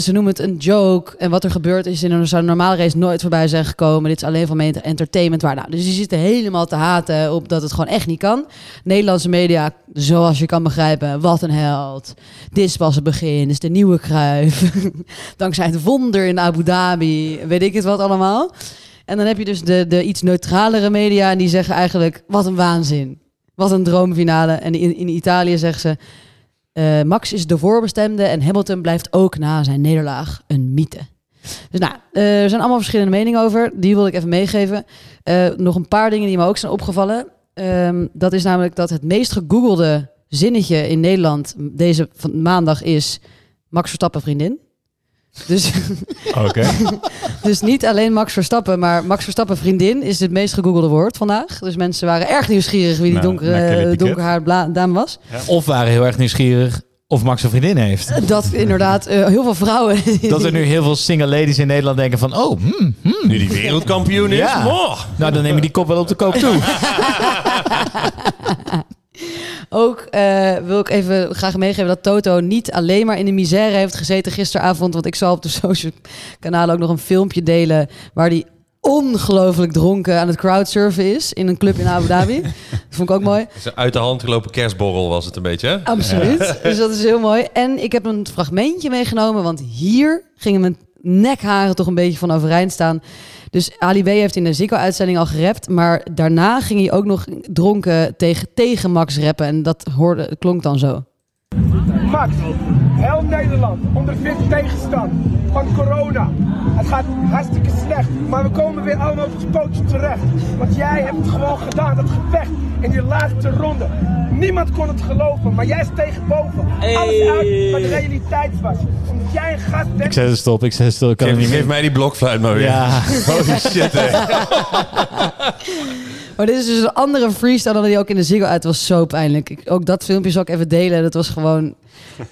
ze noemen het een joke. En wat er gebeurd is in een normale race nooit voorbij zijn gekomen. Dit is alleen van mijn entertainment waar. Nou, dus die zitten helemaal te haten op dat het gewoon echt niet kan. Nederlandse media, zoals je kan begrijpen, wat een held. Dit is pas het begin, is de nieuwe Kruif. Dankzij het wonder in Abu Dhabi, weet ik het wat allemaal. En dan heb je dus de, de iets neutralere media en die zeggen eigenlijk, wat een waanzin. Wat een droomfinale. En in, in Italië zeggen ze, eh, Max is de voorbestemde en Hamilton blijft ook na zijn nederlaag een mythe. Dus nou, eh, er zijn allemaal verschillende meningen over. Die wil ik even meegeven. Eh, nog een paar dingen die me ook zijn opgevallen. Ehm, dat is namelijk dat het meest gegoogelde zinnetje in Nederland deze maandag is Max Verstappen vriendin. Dus, Oké. dus niet alleen Max Verstappen, maar Max Verstappen vriendin is het meest gegoogelde woord vandaag. Dus mensen waren erg nieuwsgierig wie die Nou, donkere, Piquet. donkerhaar dame was. Of waren heel erg nieuwsgierig of Max een vriendin heeft. Dat inderdaad eh, heel veel vrouwen. Dat er nu heel veel single ladies in Nederland denken van... Oh, hmm, hmm. Nu die wereldkampioen is, Ja. moh. Nou, dan neem je die kop wel op de koop toe. Ook eh, wil ik even graag meegeven dat Toto niet alleen maar in de misère heeft gezeten gisteravond. Want ik zal op de social kanalen ook nog een filmpje delen waar hij ongelooflijk dronken aan het crowdsurfen is in een club in Abu Dhabi. dat vond ik ook mooi. Uit de hand gelopen kerstborrel was het een beetje, hè? Absoluut. Dus dat is heel mooi. En ik heb een fragmentje meegenomen, want hier gingen mijn nekharen toch een beetje van overeind staan. Dus Ali B heeft in de Zico-uitzending al gerapt, maar daarna ging hij ook nog dronken tegen, tegen Max rappen. En dat hoorde, klonk dan zo. Max, heel Nederland ondervindt tegenstand van corona. Het gaat hartstikke slecht, maar we komen weer allemaal op ons pootje terecht. Want jij hebt het gewoon gedaan, dat gevecht in die laatste ronde. Niemand kon het geloven, maar jij steeg boven. Alles uit wat de realiteit was. Dat jij een gast bent. Ik zet het stop, ik zet het stop. Ik kan Geef, niet geef meer. mij die blokfluit maar weer. Ja. Holy shit, hè. Maar dit is dus een andere freestyle dan die ook in de Ziggo uit. Was zo pijnlijk. Ik, ook dat filmpje zal ik even delen. Dat was gewoon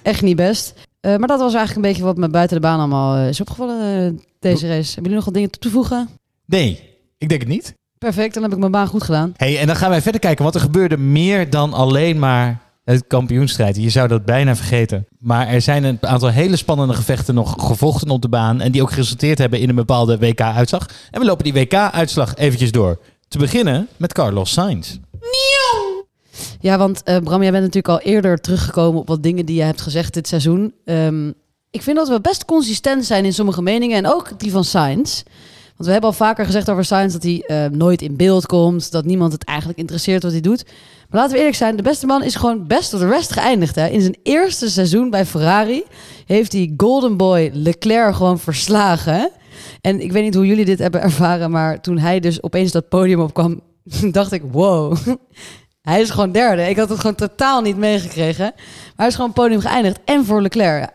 echt niet best. Eh, maar dat was eigenlijk een beetje wat me buiten de baan allemaal eh, is opgevallen eh, deze race. Hebben jullie nog wat dingen toe te voegen? Nee, ik denk het niet. Perfect, dan heb ik mijn baan goed gedaan. Hey, en dan gaan wij verder kijken, want er gebeurde meer dan alleen maar het kampioenstrijd. Je zou dat bijna vergeten. Maar er zijn een aantal hele spannende gevechten nog gevochten op de baan. En die ook geresulteerd hebben in een bepaalde WK-uitslag. En we lopen die WK-uitslag eventjes door. Te beginnen met Carlos Sainz. Ja, want eh, Bram, jij bent natuurlijk al eerder teruggekomen op wat dingen die je hebt gezegd dit seizoen. Ehm, ik vind dat we best consistent zijn in sommige meningen en ook die van Sainz. Want we hebben al vaker gezegd over Sainz dat hij eh, nooit in beeld komt, dat niemand het eigenlijk interesseert wat hij doet. Maar laten we eerlijk zijn, de beste man is gewoon best op de rest geëindigd. Hè? In zijn eerste seizoen bij Ferrari heeft hij Golden Boy Leclerc gewoon verslagen. En ik weet niet hoe jullie dit hebben ervaren, maar toen hij dus opeens dat podium opkwam, dacht ik, wow. Hij is gewoon derde. Ik had het gewoon totaal niet meegekregen. Maar hij is gewoon podium geëindigd. En voor Leclerc.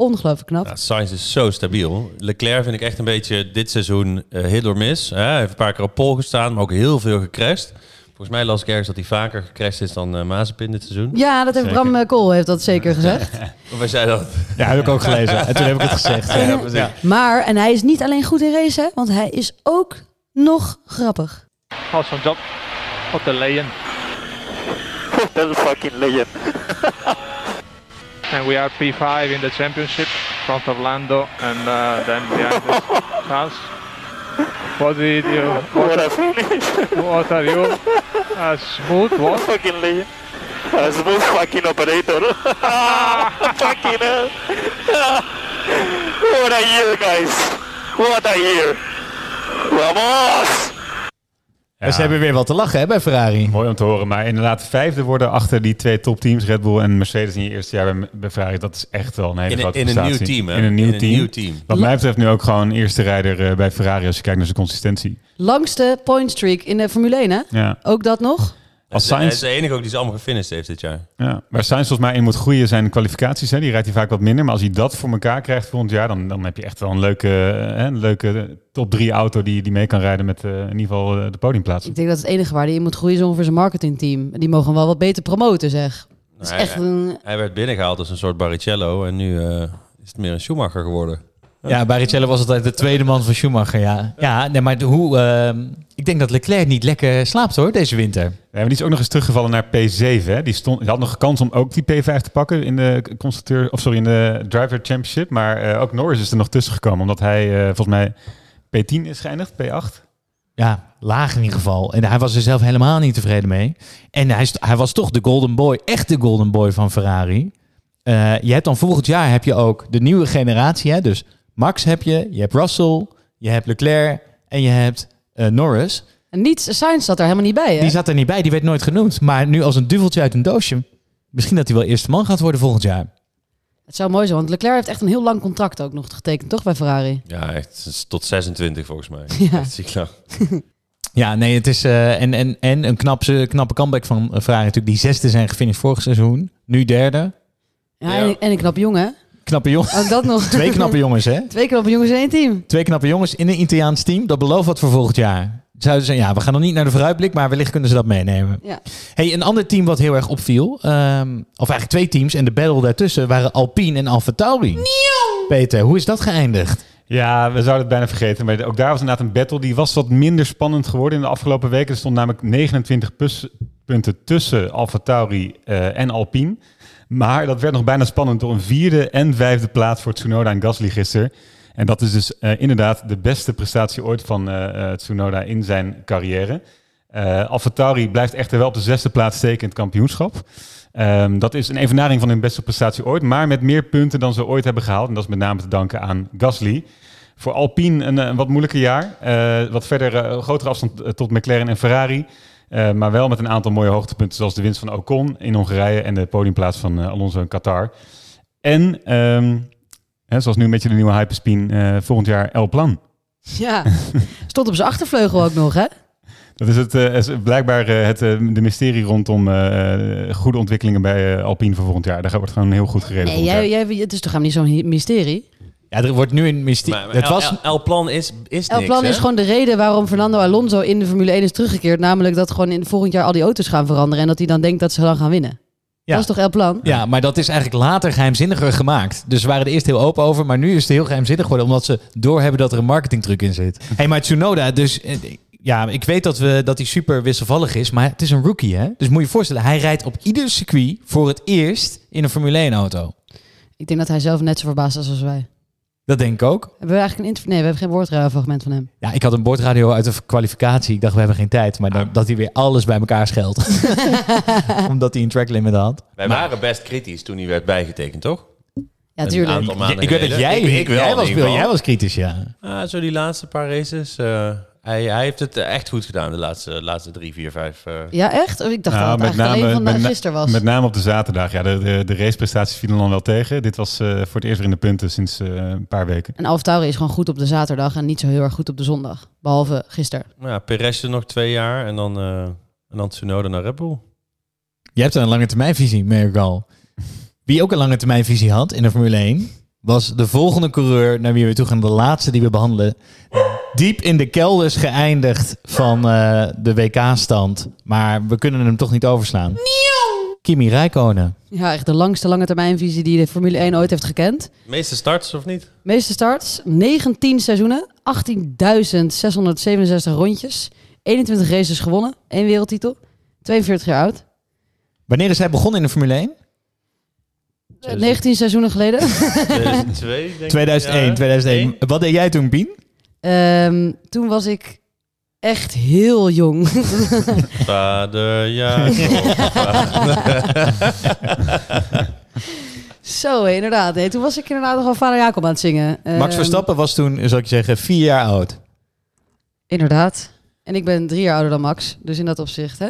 Ongelooflijk knap. Ja, Sainz is zo stabiel. Leclerc vind ik echt een beetje dit seizoen eh hit or miss. Hè? Hij heeft een paar keer op pol gestaan, maar ook heel veel gecrashed. Volgens mij las ik ergens dat hij vaker gecrashed is dan eh Mazepin dit seizoen. Ja, dat heeft Zeker. Bram eh, Kool heeft dat zeker gezegd. Of wij zeiden dat. Ja, heb ik ook gelezen. En toen heb ik het gezegd. Ja. Maar, en hij is niet alleen goed in racen, hè, want hij is ook nog grappig. Awesome job of the legend. That's a fucking legend. And we are P5 in the championship, front of Lando, and uh, then behind us, Charles. What did you? What a finish. What are you? A smooth what? fucking legend. A smooth fucking operator. fucking hell. what a year, guys. What a year. Vamos! En ze hebben weer wat te lachen hè, bij Ferrari. Mooi om te horen. Maar inderdaad, vijfde worden achter die twee topteams, Red Bull en Mercedes in je eerste jaar bij, Ferrari. Dat is echt wel een hele In grote in een nieuw prestatie. team, hè? In een nieuw In een team. nieuw team. Wat mij betreft nu ook gewoon eerste rijder eh, bij Ferrari als je kijkt naar zijn consistentie. Langste point streak in de Formule 1, hè? Ja. Ook dat nog? Als Hij is Sainz, de enige ook die ze allemaal gefinished heeft dit jaar. ja, waar Sainz volgens mij in moet groeien zijn kwalificaties. Hè. Die rijdt hij vaak wat minder. Maar als hij dat voor elkaar krijgt volgend jaar, dan, dan heb je echt wel een leuke, hè, een leuke top 3 auto die, die mee kan rijden met eh, in ieder geval eh, de podiumplaats. Ik denk dat het enige waar hij in moet groeien is ongeveer zijn marketingteam. Die mogen hem wel wat beter promoten, zeg. Is Nou, echt hij, een... hij werd binnengehaald als een soort Barrichello en nu eh, is het meer een Schumacher geworden. Ja, Barrichello was altijd de tweede man van Schumacher, ja. Ja, nee, maar hoe... ehm, ik denk dat Leclerc niet lekker slaapt hoor, deze winter. Ja, maar die is ook nog eens teruggevallen naar P7. Hè. Die, stond, die had nog kans om ook die P5 te pakken in de constructeur, of sorry, in de driver championship. Maar eh, ook Norris is er nog tussen gekomen, omdat hij eh, volgens mij P10 is geëindigd, P8. Ja, laag in ieder geval. En hij was er zelf helemaal niet tevreden mee. En hij, hij was toch de golden boy, echt de golden boy van Ferrari. Eh, je hebt dan volgend jaar heb je ook de nieuwe generatie. Hè? Dus Max heb je, je hebt Russell, je hebt Leclerc en je hebt eh, Norris. En niet, Sainz zat er helemaal niet bij, hè? Die zat er niet bij, die werd nooit genoemd. Maar nu als een duveltje uit een doosje. Misschien dat hij wel eerste man gaat worden volgend jaar. Het zou mooi zijn, want Leclerc heeft echt een heel lang contract ook nog getekend, toch, bij Ferrari? Ja, echt het is tot 26 volgens mij. Ja. Echt ziek lang. Ja, nee, het is. eh, en, en, en een knapse, knappe comeback van Ferrari natuurlijk. Die zesde zijn gefinished vorig seizoen. Nu derde. Ja, En, en een knappe jongen? Knappe jongens. Ook dat nog. Twee knappe jongens, hè? Twee knappe jongens in één team. Twee knappe jongens in een Italiaans team. Dat belooft wat voor volgend jaar. Zouden ze, ja, we gaan nog niet naar de vooruitblik, maar wellicht kunnen ze dat meenemen. Ja. Hey, een ander team wat heel erg opviel, ehm, of eigenlijk twee teams en de battle daartussen waren Alpine en Alfa Tauri. Peter, hoe is dat geëindigd? Ja, we zouden het bijna vergeten. Maar ook daar was inderdaad een battle. Die was wat minder spannend geworden in de afgelopen weken. Er stond namelijk 29 pus- punten tussen Alfa Tauri eh, en Alpine. Maar dat werd nog bijna spannend door een vierde en vijfde plaats voor Tsunoda en Gasly gisteren. En dat is dus eh, inderdaad de beste prestatie ooit van eh, Tsunoda in zijn carrière. Eh Alfa Tauri blijft echter wel op de zesde plaats steken in het kampioenschap. Ehm, dat is een evenaring van hun beste prestatie ooit, maar met meer punten dan ze ooit hebben gehaald. En dat is met name te danken aan Gasly. Voor Alpine een, wat moeilijker jaar. Wat verder eh, grotere afstand tot McLaren en Ferrari. Eh, maar wel met een aantal mooie hoogtepunten, zoals de winst van Ocon in Hongarije en de podiumplaats van eh, Alonso in Qatar. En, ehm, hè, zoals nu een beetje de nieuwe hyperspin, eh volgend jaar El Plan. Ja. Stond op zijn achtervleugel ook nog, hè? Dat is het, is blijkbaar het, de mysterie rondom goede ontwikkelingen bij Alpine voor volgend jaar. Daar wordt gewoon heel goed gereden. Nee, jij, jij, het is toch helemaal niet zo'n mysterie? Ja, er wordt nu een mysterie. Maar, Het was... El Plan is, is El niks, Plan hè? is gewoon de reden waarom Fernando Alonso in de Formule 1 is teruggekeerd. Namelijk dat gewoon in volgend jaar al die auto's gaan veranderen. En dat hij dan denkt dat ze dan gaan winnen. Ja. Dat is toch El Plan? Ja, maar dat is eigenlijk later geheimzinniger gemaakt. Dus ze waren er eerst heel open over, maar nu is het heel geheimzinnig geworden, omdat ze doorhebben dat er een marketingtruc in zit. hey, maar Tsunoda, dus eh, ja, ik weet dat, we, dat hij super wisselvallig is, maar het is een rookie, hè? Dus moet je je voorstellen, hij rijdt op ieder circuit voor het eerst in een Formule 1 auto. Ik denk dat hij zelf net zo verbaasd is als wij. Dat denk ik ook. Hebben we eigenlijk een interview? Nee, we hebben geen woordfragment van hem. Ja, ik had een boordradio uit de kwalificatie. Ik dacht, we hebben geen tijd. Maar dan, dat hij weer alles bij elkaar scheldt. Omdat hij een track limit had. Wij waren best kritisch toen hij werd bijgetekend, toch? Ja, Een tuurlijk. aantal maanden ik weet dat geleden. jij, Ik, ik wel, jij, in was, ieder geval. jij was kritisch, ja. Ah, zo die laatste paar races. eh, hij, hij heeft het echt goed gedaan, de laatste, laatste drie, vier, vijf. eh. Ja, echt? Oh, Ik dacht Nou, dat het eigenlijk alleen van na- gisteren was. met name op de zaterdag. Ja, de, de, de raceprestaties vielen dan wel tegen. Dit was eh, voor het eerst weer in de punten sinds eh, een paar weken. En Alfa Tauri is gewoon goed op de zaterdag en niet zo heel erg goed op de zondag. Behalve gisteren. Nou ja, Perez er nog twee jaar en dan, eh en dan Tsunoda naar Red Bull. Je hebt een lange termijnvisie, merk ik al. Wie ook een lange termijnvisie had in de Formule 1, was de volgende coureur naar wie we toe gaan, de laatste die we behandelen. Diep in de kelders geëindigd van eh, de WK-stand. Maar we kunnen hem toch niet overslaan. Kimi Räikkönen. Ja, echt de langste lange termijnvisie die de Formule 1 ooit heeft gekend. Meeste starts of niet? Meeste starts, 19 seizoenen, 18.667 rondjes, 21 races gewonnen, één wereldtitel, 42 jaar oud. Wanneer is hij begonnen in de Formule 1? Eh, 19 seizoenen geleden. 2002, denk ik. 2001, Ja, 2001. één. Wat deed jij toen, Pien? Ehm, toen was ik echt heel jong. Vader, ja. Zo, inderdaad. Nee, toen was ik inderdaad nog wel vader Jacob aan het zingen. Max Ehm, Verstappen was toen, zal ik zeggen, vier jaar oud. Inderdaad. En ik ben drie jaar ouder dan Max. Dus in dat opzicht, hè?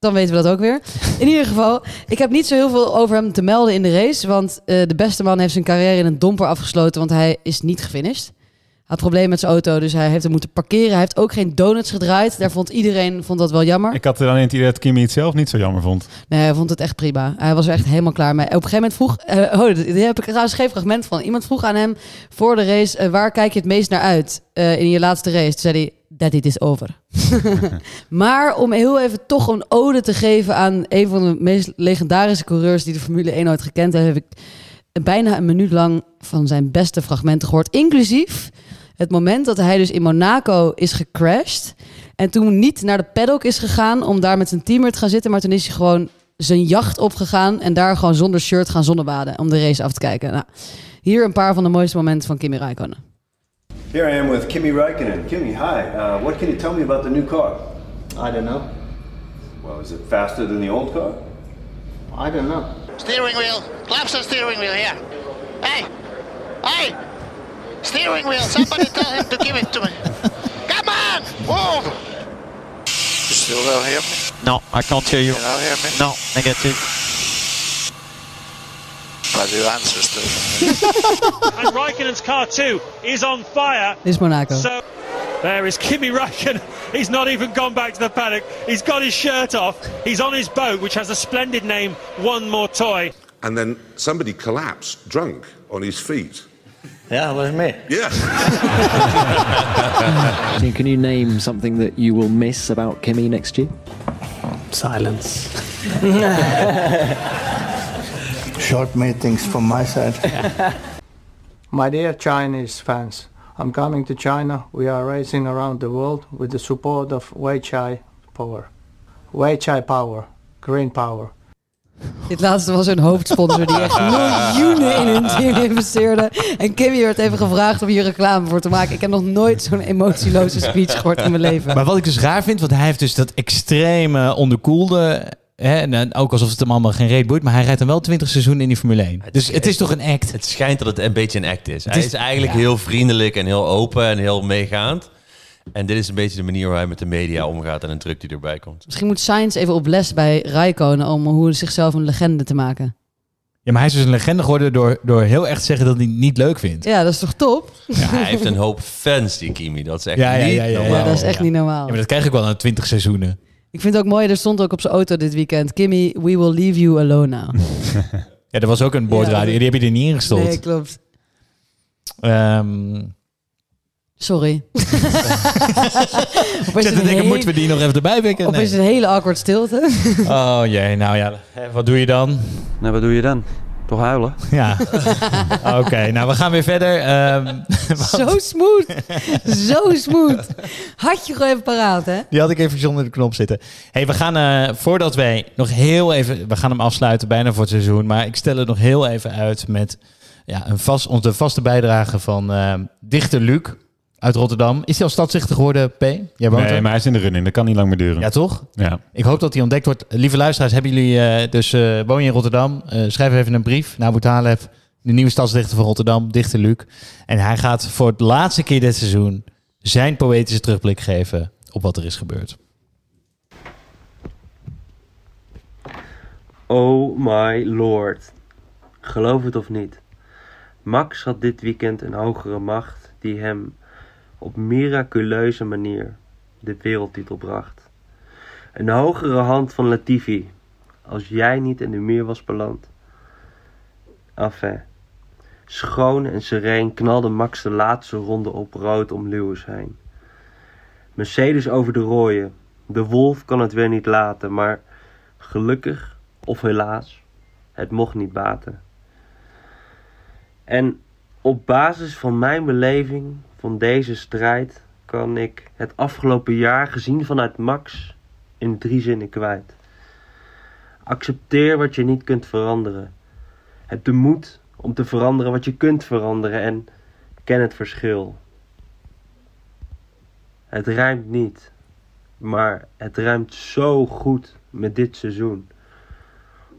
Dan weten we dat ook weer. In ieder geval, ik heb niet zo heel veel over hem te melden in de race. Want eh, de beste man heeft zijn carrière in een domper afgesloten. Want hij is niet gefinished. Hij had problemen met zijn auto, dus hij heeft hem moeten parkeren. Hij heeft ook geen donuts gedraaid. Daar vond iedereen vond dat wel jammer. Ik had alleen het idee dat Kimi het zelf niet zo jammer vond. Nee, hij vond het echt prima. Hij was er echt helemaal klaar mee. Op een gegeven moment vroeg... eh, oh, daar heb ik trouwens geen fragment van. Iemand vroeg aan hem voor de race... eh, waar kijk je het meest naar uit in je laatste race? Toen zei hij... That it is over. maar om heel even toch een ode te geven aan een van de meest legendarische coureurs die de Formule 1 ooit gekend heeft, heb ik bijna een minuut lang van zijn beste fragmenten gehoord. Inclusief het moment dat hij dus in Monaco is gecrashed. En toen niet naar de paddock is gegaan om daar met zijn teamer te gaan zitten. Maar toen is hij gewoon zijn jacht opgegaan. En daar gewoon zonder shirt gaan zonnebaden om de race af te kijken. Nou, hier een paar van de mooiste momenten van Kimi Räikkönen. Here I am with Kimi Räikkönen. Kimi, hi. Uh, what can you tell me about the new car? I don't know. Well, is it faster than the old car? I don't know. Steering wheel. Claps on steering wheel here. Hey! Hey! Steering wheel. Somebody tell him to give it to me. Come on! Move! You still don't hear me? No, I can't hear you. You don't hear me? No, negative. But you answer still. and Raikkonen's car too is on fire. Dit is Monaco. So there is Kimi Raikkonen. He's not even gone back to the paddock. He's got his shirt off. He's on his boat, which has a splendid name, One More Toy. And then somebody collapsed drunk on his feet. Yeah, it was me. Yeah. Can can you name something that you will miss about Kimmy next year? Silence. Short meetings from my side. my dear Chinese fans, I'm coming to China. We are racing around the world with the support of Weichai Power. Weichai Power. Green Power. Dit laatste was hun hoofdsponsor die echt miljoenen in hun team investeerde. En Kimmy werd even gevraagd om hier reclame voor te maken. Ik heb nog nooit zo'n emotieloze speech gehoord in mijn leven. Maar wat ik dus raar vind, want hij heeft dus dat extreme onderkoelde... Hè, en dan ook alsof het hem allemaal geen reet boeit. Maar hij rijdt dan wel 20 seizoenen in die Formule 1. Dus het is toch een act? Het schijnt dat het een beetje een act is. Het hij is- is eigenlijk ja. heel vriendelijk en heel open en heel meegaand. En dit is een beetje de manier waarop hij met de media omgaat en een druk die erbij komt. Misschien moet Sainz even op les bij Raikkonen om hoe zichzelf een legende te maken. Ja, maar hij is dus een legende geworden door, door heel echt te zeggen dat hij het niet leuk vindt. Ja, dat is toch top? Ja, hij heeft een hoop fans, die Kimi. Dat is echt Ja, niet ja, ja, normaal. Ja, dat is echt niet normaal. Ja, maar dat krijg ik wel na 20 seizoenen. Ik vind het ook mooi, er stond ook op zijn auto dit weekend... Kimmy, we will leave you alone now. Ja, er was ook een boordradio. Ja. Die heb je er niet ingestopt. Nee, klopt. Ehm, Sorry. ik zit te denken, moeten we die nog even erbij pikken? Of Nee. is het een hele awkward stilte? Oh jee, nou ja, wat doe je dan? Nou, wat doe je dan? Toch huilen? Ja. Oké, nou we gaan weer verder. Ehm, Zo smooth. Zo smooth. Had je gewoon even paraat, hè? die had ik even zonder de knop zitten. hey, we gaan, eh, voordat wij nog heel even... We gaan hem afsluiten bijna voor het seizoen. Maar ik stel het nog heel even uit met ja, een vast, onze vaste bijdrage van eh, dichter Luc uit Rotterdam. Is hij al stadsdichter geworden, P? Jij woont Nee, er? maar hij is in de running. Dat kan niet lang meer duren. Ja, toch? Ja. Ik hoop dat hij ontdekt wordt. Lieve luisteraars, hebben jullie eh, dus eh, woon je in Rotterdam? Eh, schrijf even een brief naar Abu Taleb, de nieuwe stadsdichter van Rotterdam, dichter Luc. En hij gaat voor het laatste keer dit seizoen zijn poëtische terugblik geven op wat er is gebeurd. Oh my lord. Geloof het of niet. Max had dit weekend een hogere macht die hem op miraculeuze manier de wereldtitel bracht. Een hogere hand van Latifi, als jij niet in de muur was beland. Enfin. Schoon en sereen knalde Max de laatste ronde op rood om Lewis heen. Mercedes over de rooien. De wolf kan het weer niet laten, maar gelukkig of helaas, het mocht niet baten. En op basis van mijn beleving van deze strijd kan ik het afgelopen jaar gezien vanuit Max in drie zinnen kwijt. Accepteer wat je niet kunt veranderen. Heb de moed om te veranderen wat je kunt veranderen en ken het verschil. Het rijmt niet, maar het rijmt zo goed met dit seizoen.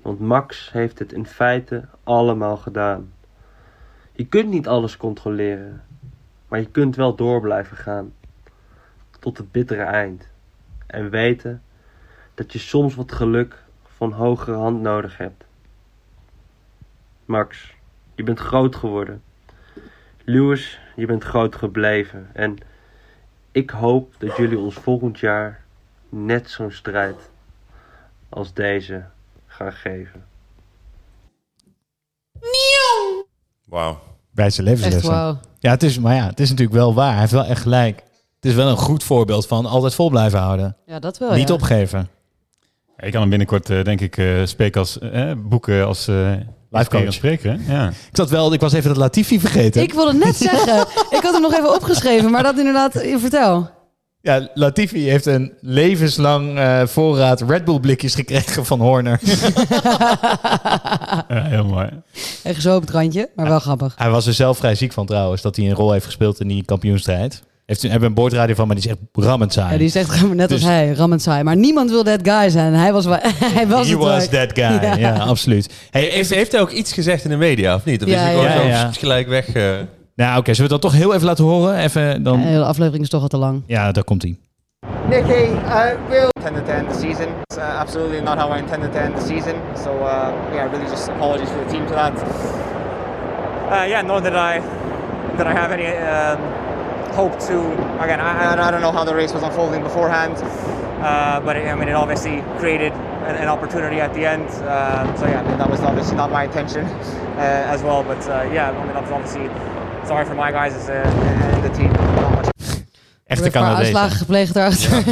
Want Max heeft het in feite allemaal gedaan. Je kunt niet alles controleren, maar je kunt wel door blijven gaan. Tot het bittere eind. En weten dat je soms wat geluk van hogere hand nodig hebt. Max, je bent groot geworden. Lewis, je bent groot gebleven. En ik hoop dat jullie ons volgend jaar net zo'n strijd als deze gaan geven. Wauw. Wijze levenslessen. Echt wauw. Ja, het is, maar ja, het is natuurlijk wel waar. Hij heeft wel echt gelijk. Het is wel een goed voorbeeld van altijd vol blijven houden. Ja, dat wel, Niet ja. opgeven. Ik kan hem binnenkort, eh, denk ik, eh, spreken als, eh, boeken als eh coach. spreker. hè? Ja. Ik zat wel, ik was even dat Latifi vergeten. Ik wilde net zeggen. ik had hem nog even opgeschreven, maar dat inderdaad... Vertel. Ja, Latifi heeft een levenslang eh, voorraad Red Bull blikjes gekregen van Horner. Ja, heel mooi. Echt zo op het randje, maar wel grappig. Hij was er zelf vrij ziek van trouwens, dat hij een rol heeft gespeeld in die kampioenstrijd. Heeft, hebben een boordradio van, maar die is echt rammend saai. Ja, die is echt net als Dus- hij, rammend saai. Maar niemand wil that guy zijn. Hij was, hij was He het was ook. that guy, ja, absoluut. Hey, Heeft, heeft hij ook iets gezegd in de media, of niet? Of Ja, is hij gewoon ja. zo Ja, ja. gelijk weg? eh? Nou oké, zullen we dat toch heel even laten horen? Even dan... De hele aflevering is toch al te lang. Ja, daar komt hij. Nicky, uh, real intended to end the season. It's uh, absolutely not how I intended to end the season. So uh, yeah, really just apologies for the team for that. Uh, yeah, know that I that I have any um, hope to again. I, I I don't know how the race was unfolding beforehand, uh, but it, I mean it obviously created an, an opportunity at the end. Um, so yeah, I mean that was obviously not my intention uh, as well. But uh, yeah, I mean that was obviously sorry for my guys and the team. Echte Canadees. aanslagen gepleegd daarachter.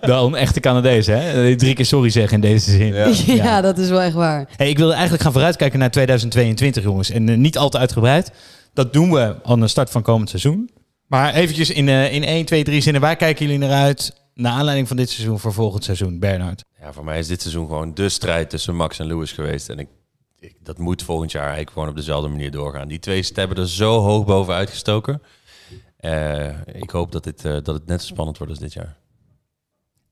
Wel een echte Canadees, hè? Drie keer sorry zeggen in deze zin. Ja, dat is wel echt waar. Hey, ik wilde eigenlijk gaan vooruitkijken naar 2022, jongens. En eh, niet al te uitgebreid. Dat doen we aan de start van komend seizoen. Maar eventjes in, eh, in 1, 2, 3 zinnen. Waar kijken jullie naar uit? Naar aanleiding van dit seizoen voor volgend seizoen, Bernard. Ja, voor mij is dit seizoen gewoon de strijd tussen Max en Lewis geweest. En ik, ik- dat moet volgend jaar eigenlijk gewoon op dezelfde manier doorgaan. Die twee hebben er zo hoog boven uitgestoken. Eh, ik hoop dat, dit, eh, dat het net zo spannend wordt als dit jaar.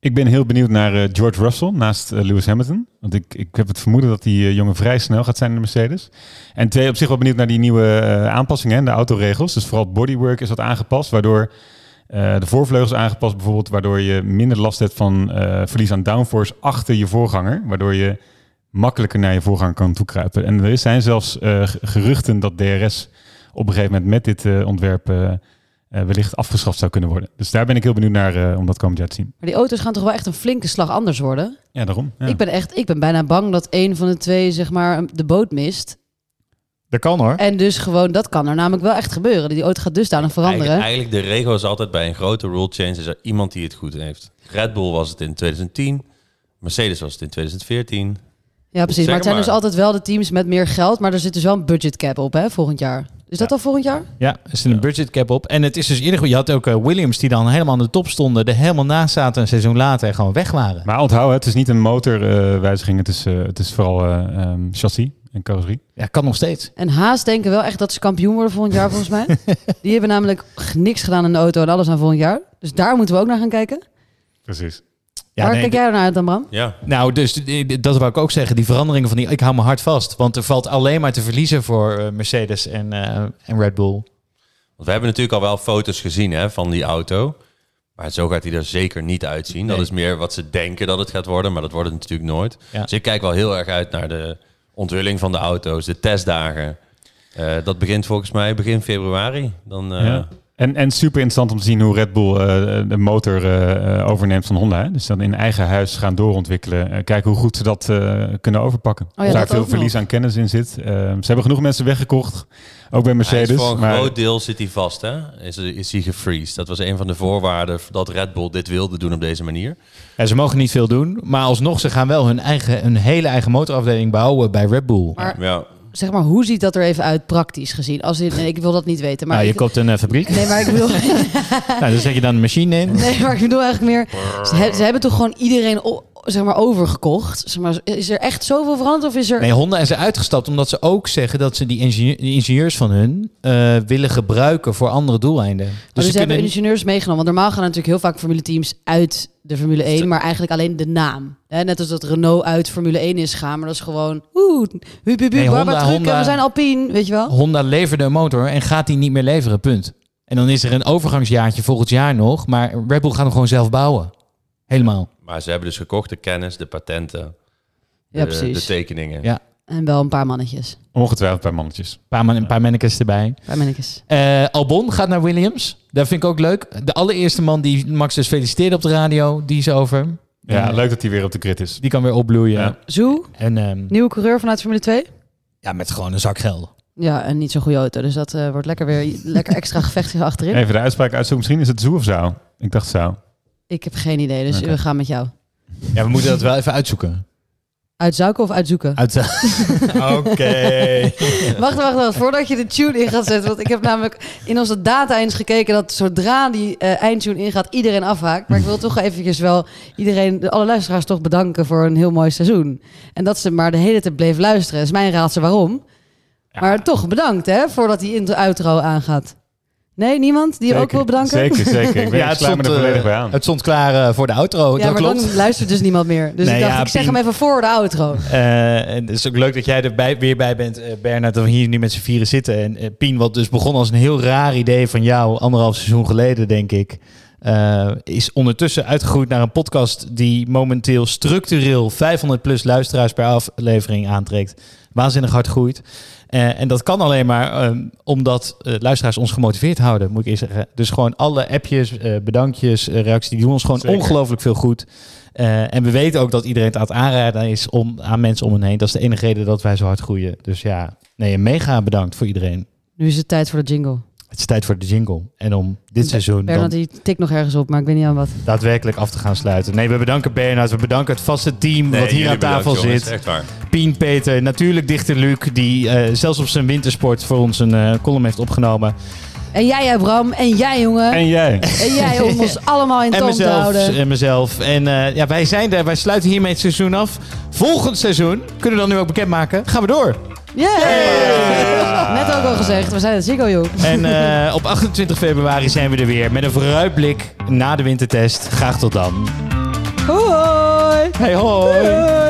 Ik ben heel benieuwd naar eh, George Russell naast Lewis Hamilton. Want ik, ik heb het vermoeden dat die jongen vrij snel gaat zijn in de Mercedes. En twee, op zich wel benieuwd naar die nieuwe aanpassingen, hè, de autoregels. Dus vooral bodywork is wat aangepast, waardoor de voorvleugels aangepast bijvoorbeeld, waardoor je minder last hebt van verlies aan downforce achter je voorganger. Waardoor je makkelijker naar je voorganger kan toekruipen. En er zijn zelfs eh, geruchten dat DRS op een gegeven moment met dit eh, ontwerp eh, wellicht afgeschaft zou kunnen worden. Dus daar ben ik heel benieuwd naar eh, om dat komend jaar te zien. Maar die auto's gaan toch wel echt een flinke slag anders worden? Ja, daarom. Ja. Ik ben echt, ik ben bijna bang dat een van de twee zeg maar de boot mist. Dat kan hoor. En dus gewoon, dat kan er namelijk wel echt gebeuren. Die auto gaat dusdanig veranderen. Eigenlijk, eigenlijk de regel is altijd bij een grote rule change is er iemand die het goed heeft. Red Bull was het in 2010, Mercedes was het in 2014. Ja, precies. Zeg Maar het zijn dus altijd wel de teams met meer geld. Maar er zit dus wel een budget cap op, hè, volgend jaar. Is dat al volgend jaar? Ja, er zit een budget cap op. En het is dus in ieder geval, je had ook eh, Williams die dan helemaal aan de top stonden, er helemaal naast zaten een seizoen later en gewoon weg waren. Maar onthoud, het is niet een motorwijziging, het, is, eh, het is vooral eh, ehm, chassis en carrosserie. Ja, kan nog steeds. En Haas denken wel echt dat ze kampioen worden volgend jaar, volgens mij. Die hebben namelijk niks gedaan in de auto en alles aan volgend jaar. Dus daar moeten we ook naar gaan kijken. Precies. Waar nee, kijk jij naar uit dan, Bram? Ja. Nou, dus dat wou ik ook zeggen. Die veranderingen van die, ik hou me hard vast. Want er valt alleen maar te verliezen voor eh, Mercedes en, eh, en Red Bull. Want we hebben natuurlijk al wel foto's gezien hè, van die auto. Maar zo gaat hij er zeker niet uitzien. Dat is meer wat ze denken dat het gaat worden, maar dat wordt het natuurlijk nooit. Ja. Dus ik kijk wel heel erg uit naar de onthulling van de auto's, de testdagen. Eh, dat begint volgens mij begin februari. Dan, eh, Ja. En, en super interessant om te zien hoe Red Bull eh, de motor eh, eh, overneemt van Honda. Hè? Dus dan in eigen huis gaan doorontwikkelen. Eh, kijken hoe goed ze dat eh, kunnen overpakken. Oh ja, Daar veel verlies nog. aan kennis in zit. Ze hebben genoeg mensen weggekocht. Ook bij Mercedes. voor een maar groot deel zit hij vast, hè? Is, is hij gefreezed. Dat was een van de voorwaarden dat Red Bull dit wilde doen op deze manier. Ja, ze mogen niet veel doen, maar alsnog, ze gaan wel hun, eigen, hun hele eigen motorafdeling bouwen bij Red Bull. Maar- Ja. Zeg maar, hoe ziet dat er even uit praktisch gezien? Als in, ik wil dat niet weten. Maar nou, je ik, koopt een eh, fabriek. Nee, maar ik bedoel... nou, dan zet je dan een machine in. Nee, maar ik bedoel eigenlijk meer... Ze, he- ze hebben toch gewoon iedereen zeg maar, overgekocht? Zeg maar, is er echt zoveel veranderd? Of is er... Nee, Honda is eruit gestapt omdat ze ook zeggen dat ze die, ingenieur- die ingenieurs van hun eh, willen gebruiken voor andere doeleinden. Dus, Dus ze ze hebben kunnen ingenieurs meegenomen. Want normaal gaan natuurlijk heel vaak Formule teams uit de Formule 1, maar eigenlijk alleen de naam. Hè, net als dat Renault uit Formule 1 is gaan, maar dat is gewoon... Oeh, hup, hup, Nee, Honda- Honda- we zijn Alpine, weet je wel? Honda leverde een motor en gaat die niet meer leveren, punt. En dan is er een overgangsjaartje volgend jaar nog, maar Red Bull gaat hem gewoon zelf bouwen. Helemaal. Maar ze hebben dus gekocht de kennis, de patenten, Ja, precies. de tekeningen. Ja. En wel een paar mannetjes. ongetwijfeld bij mannetjes. Een paar, man- een paar mannekes erbij. Een paar mannetjes. Eh, Albon gaat naar Williams. Dat vind ik ook leuk. De allereerste man die Max dus feliciteerde op de radio, die is over. Ja, En, leuk dat hij weer op de grid is. Die kan weer opbloeien. Ja. Zoe, En ehm, nieuwe coureur vanuit Formule 2? ja, met gewoon een zak geld. Ja, en niet zo'n goede auto. Dus dat eh, wordt lekker weer lekker extra gevecht achterin. Even de uitspraak uitzoeken. Misschien is het Zoe of Zou. Ik dacht Zou. Ik heb geen idee, dus we gaan met jou. Ja, we moeten dat wel even uitzoeken. Uitzoeken of uitzoeken? Uit Oké. Wacht, wacht, wacht. Voordat je de tune in gaat zetten. Want ik heb namelijk in onze data eens gekeken dat zodra die eh, eindtune ingaat, iedereen afhaakt. Maar ik wil toch eventjes wel iedereen, de- alle luisteraars toch bedanken voor een heel mooi seizoen. En dat ze maar de hele tijd bleef luisteren. Dat is mijn raadsel waarom. Maar toch bedankt hè, voordat die intro outro aangaat. Nee, niemand die je ook wil bedanken? Zeker, zeker. Ik ben Ja, ik sluit me er eh, volledig bij aan. het stond klaar eh, voor de outro. Ja, dat maar klopt. dan luistert dus niemand meer. Dus Nee, ik dacht, ja, ik zeg Pien- hem even voor de outro. Eh, en het is ook leuk dat jij er bij, weer bij bent, eh, Bernard, dat we hier nu met z'n vieren zitten. En eh, Pien, wat dus begon als een heel raar idee van jou, anderhalf seizoen geleden, denk ik, eh, is ondertussen uitgegroeid naar een podcast die momenteel structureel 500 plus luisteraars per aflevering aantrekt. Waanzinnig hard groeit. Eh, en dat kan alleen maar eh, omdat eh, luisteraars ons gemotiveerd houden, moet ik eerst zeggen. Dus gewoon alle appjes, eh, bedankjes, reacties, die doen ons gewoon Zeker. ongelooflijk veel goed. Eh, en we weten ook dat iedereen het aan het aanraden is om, aan mensen om hen heen. Dat is de enige reden dat wij zo hard groeien. Dus ja, nee, een mega bedankt voor iedereen. Nu is het tijd voor de jingle. Het is tijd voor de jingle. En om dit seizoen Bernard dan die tikt nog ergens op, maar ik weet niet aan wat. daadwerkelijk af te gaan sluiten. Nee, we bedanken Bernard. We bedanken het vaste team Nee, wat hier aan tafel bedankt, jongens. zit. Echt waar. Pien, Peter, natuurlijk dichter Luc, die eh, zelfs op zijn wintersport voor ons een eh, column heeft opgenomen. En jij, Bram. En jij, jongen. En jij. En jij om ons allemaal in En toom te mezelf. houden. En mezelf. En eh, ja, wij zijn er. Wij sluiten hiermee het seizoen af. Volgend seizoen, kunnen we dan nu ook bekendmaken, gaan we door. Yeah! Net ook al gezegd, we zijn het Ziggo, joh. En eh, op 28 februari zijn we er weer met een vooruitblik na de wintertest. Graag tot dan. Hoi! Hey, hoi! Hoi!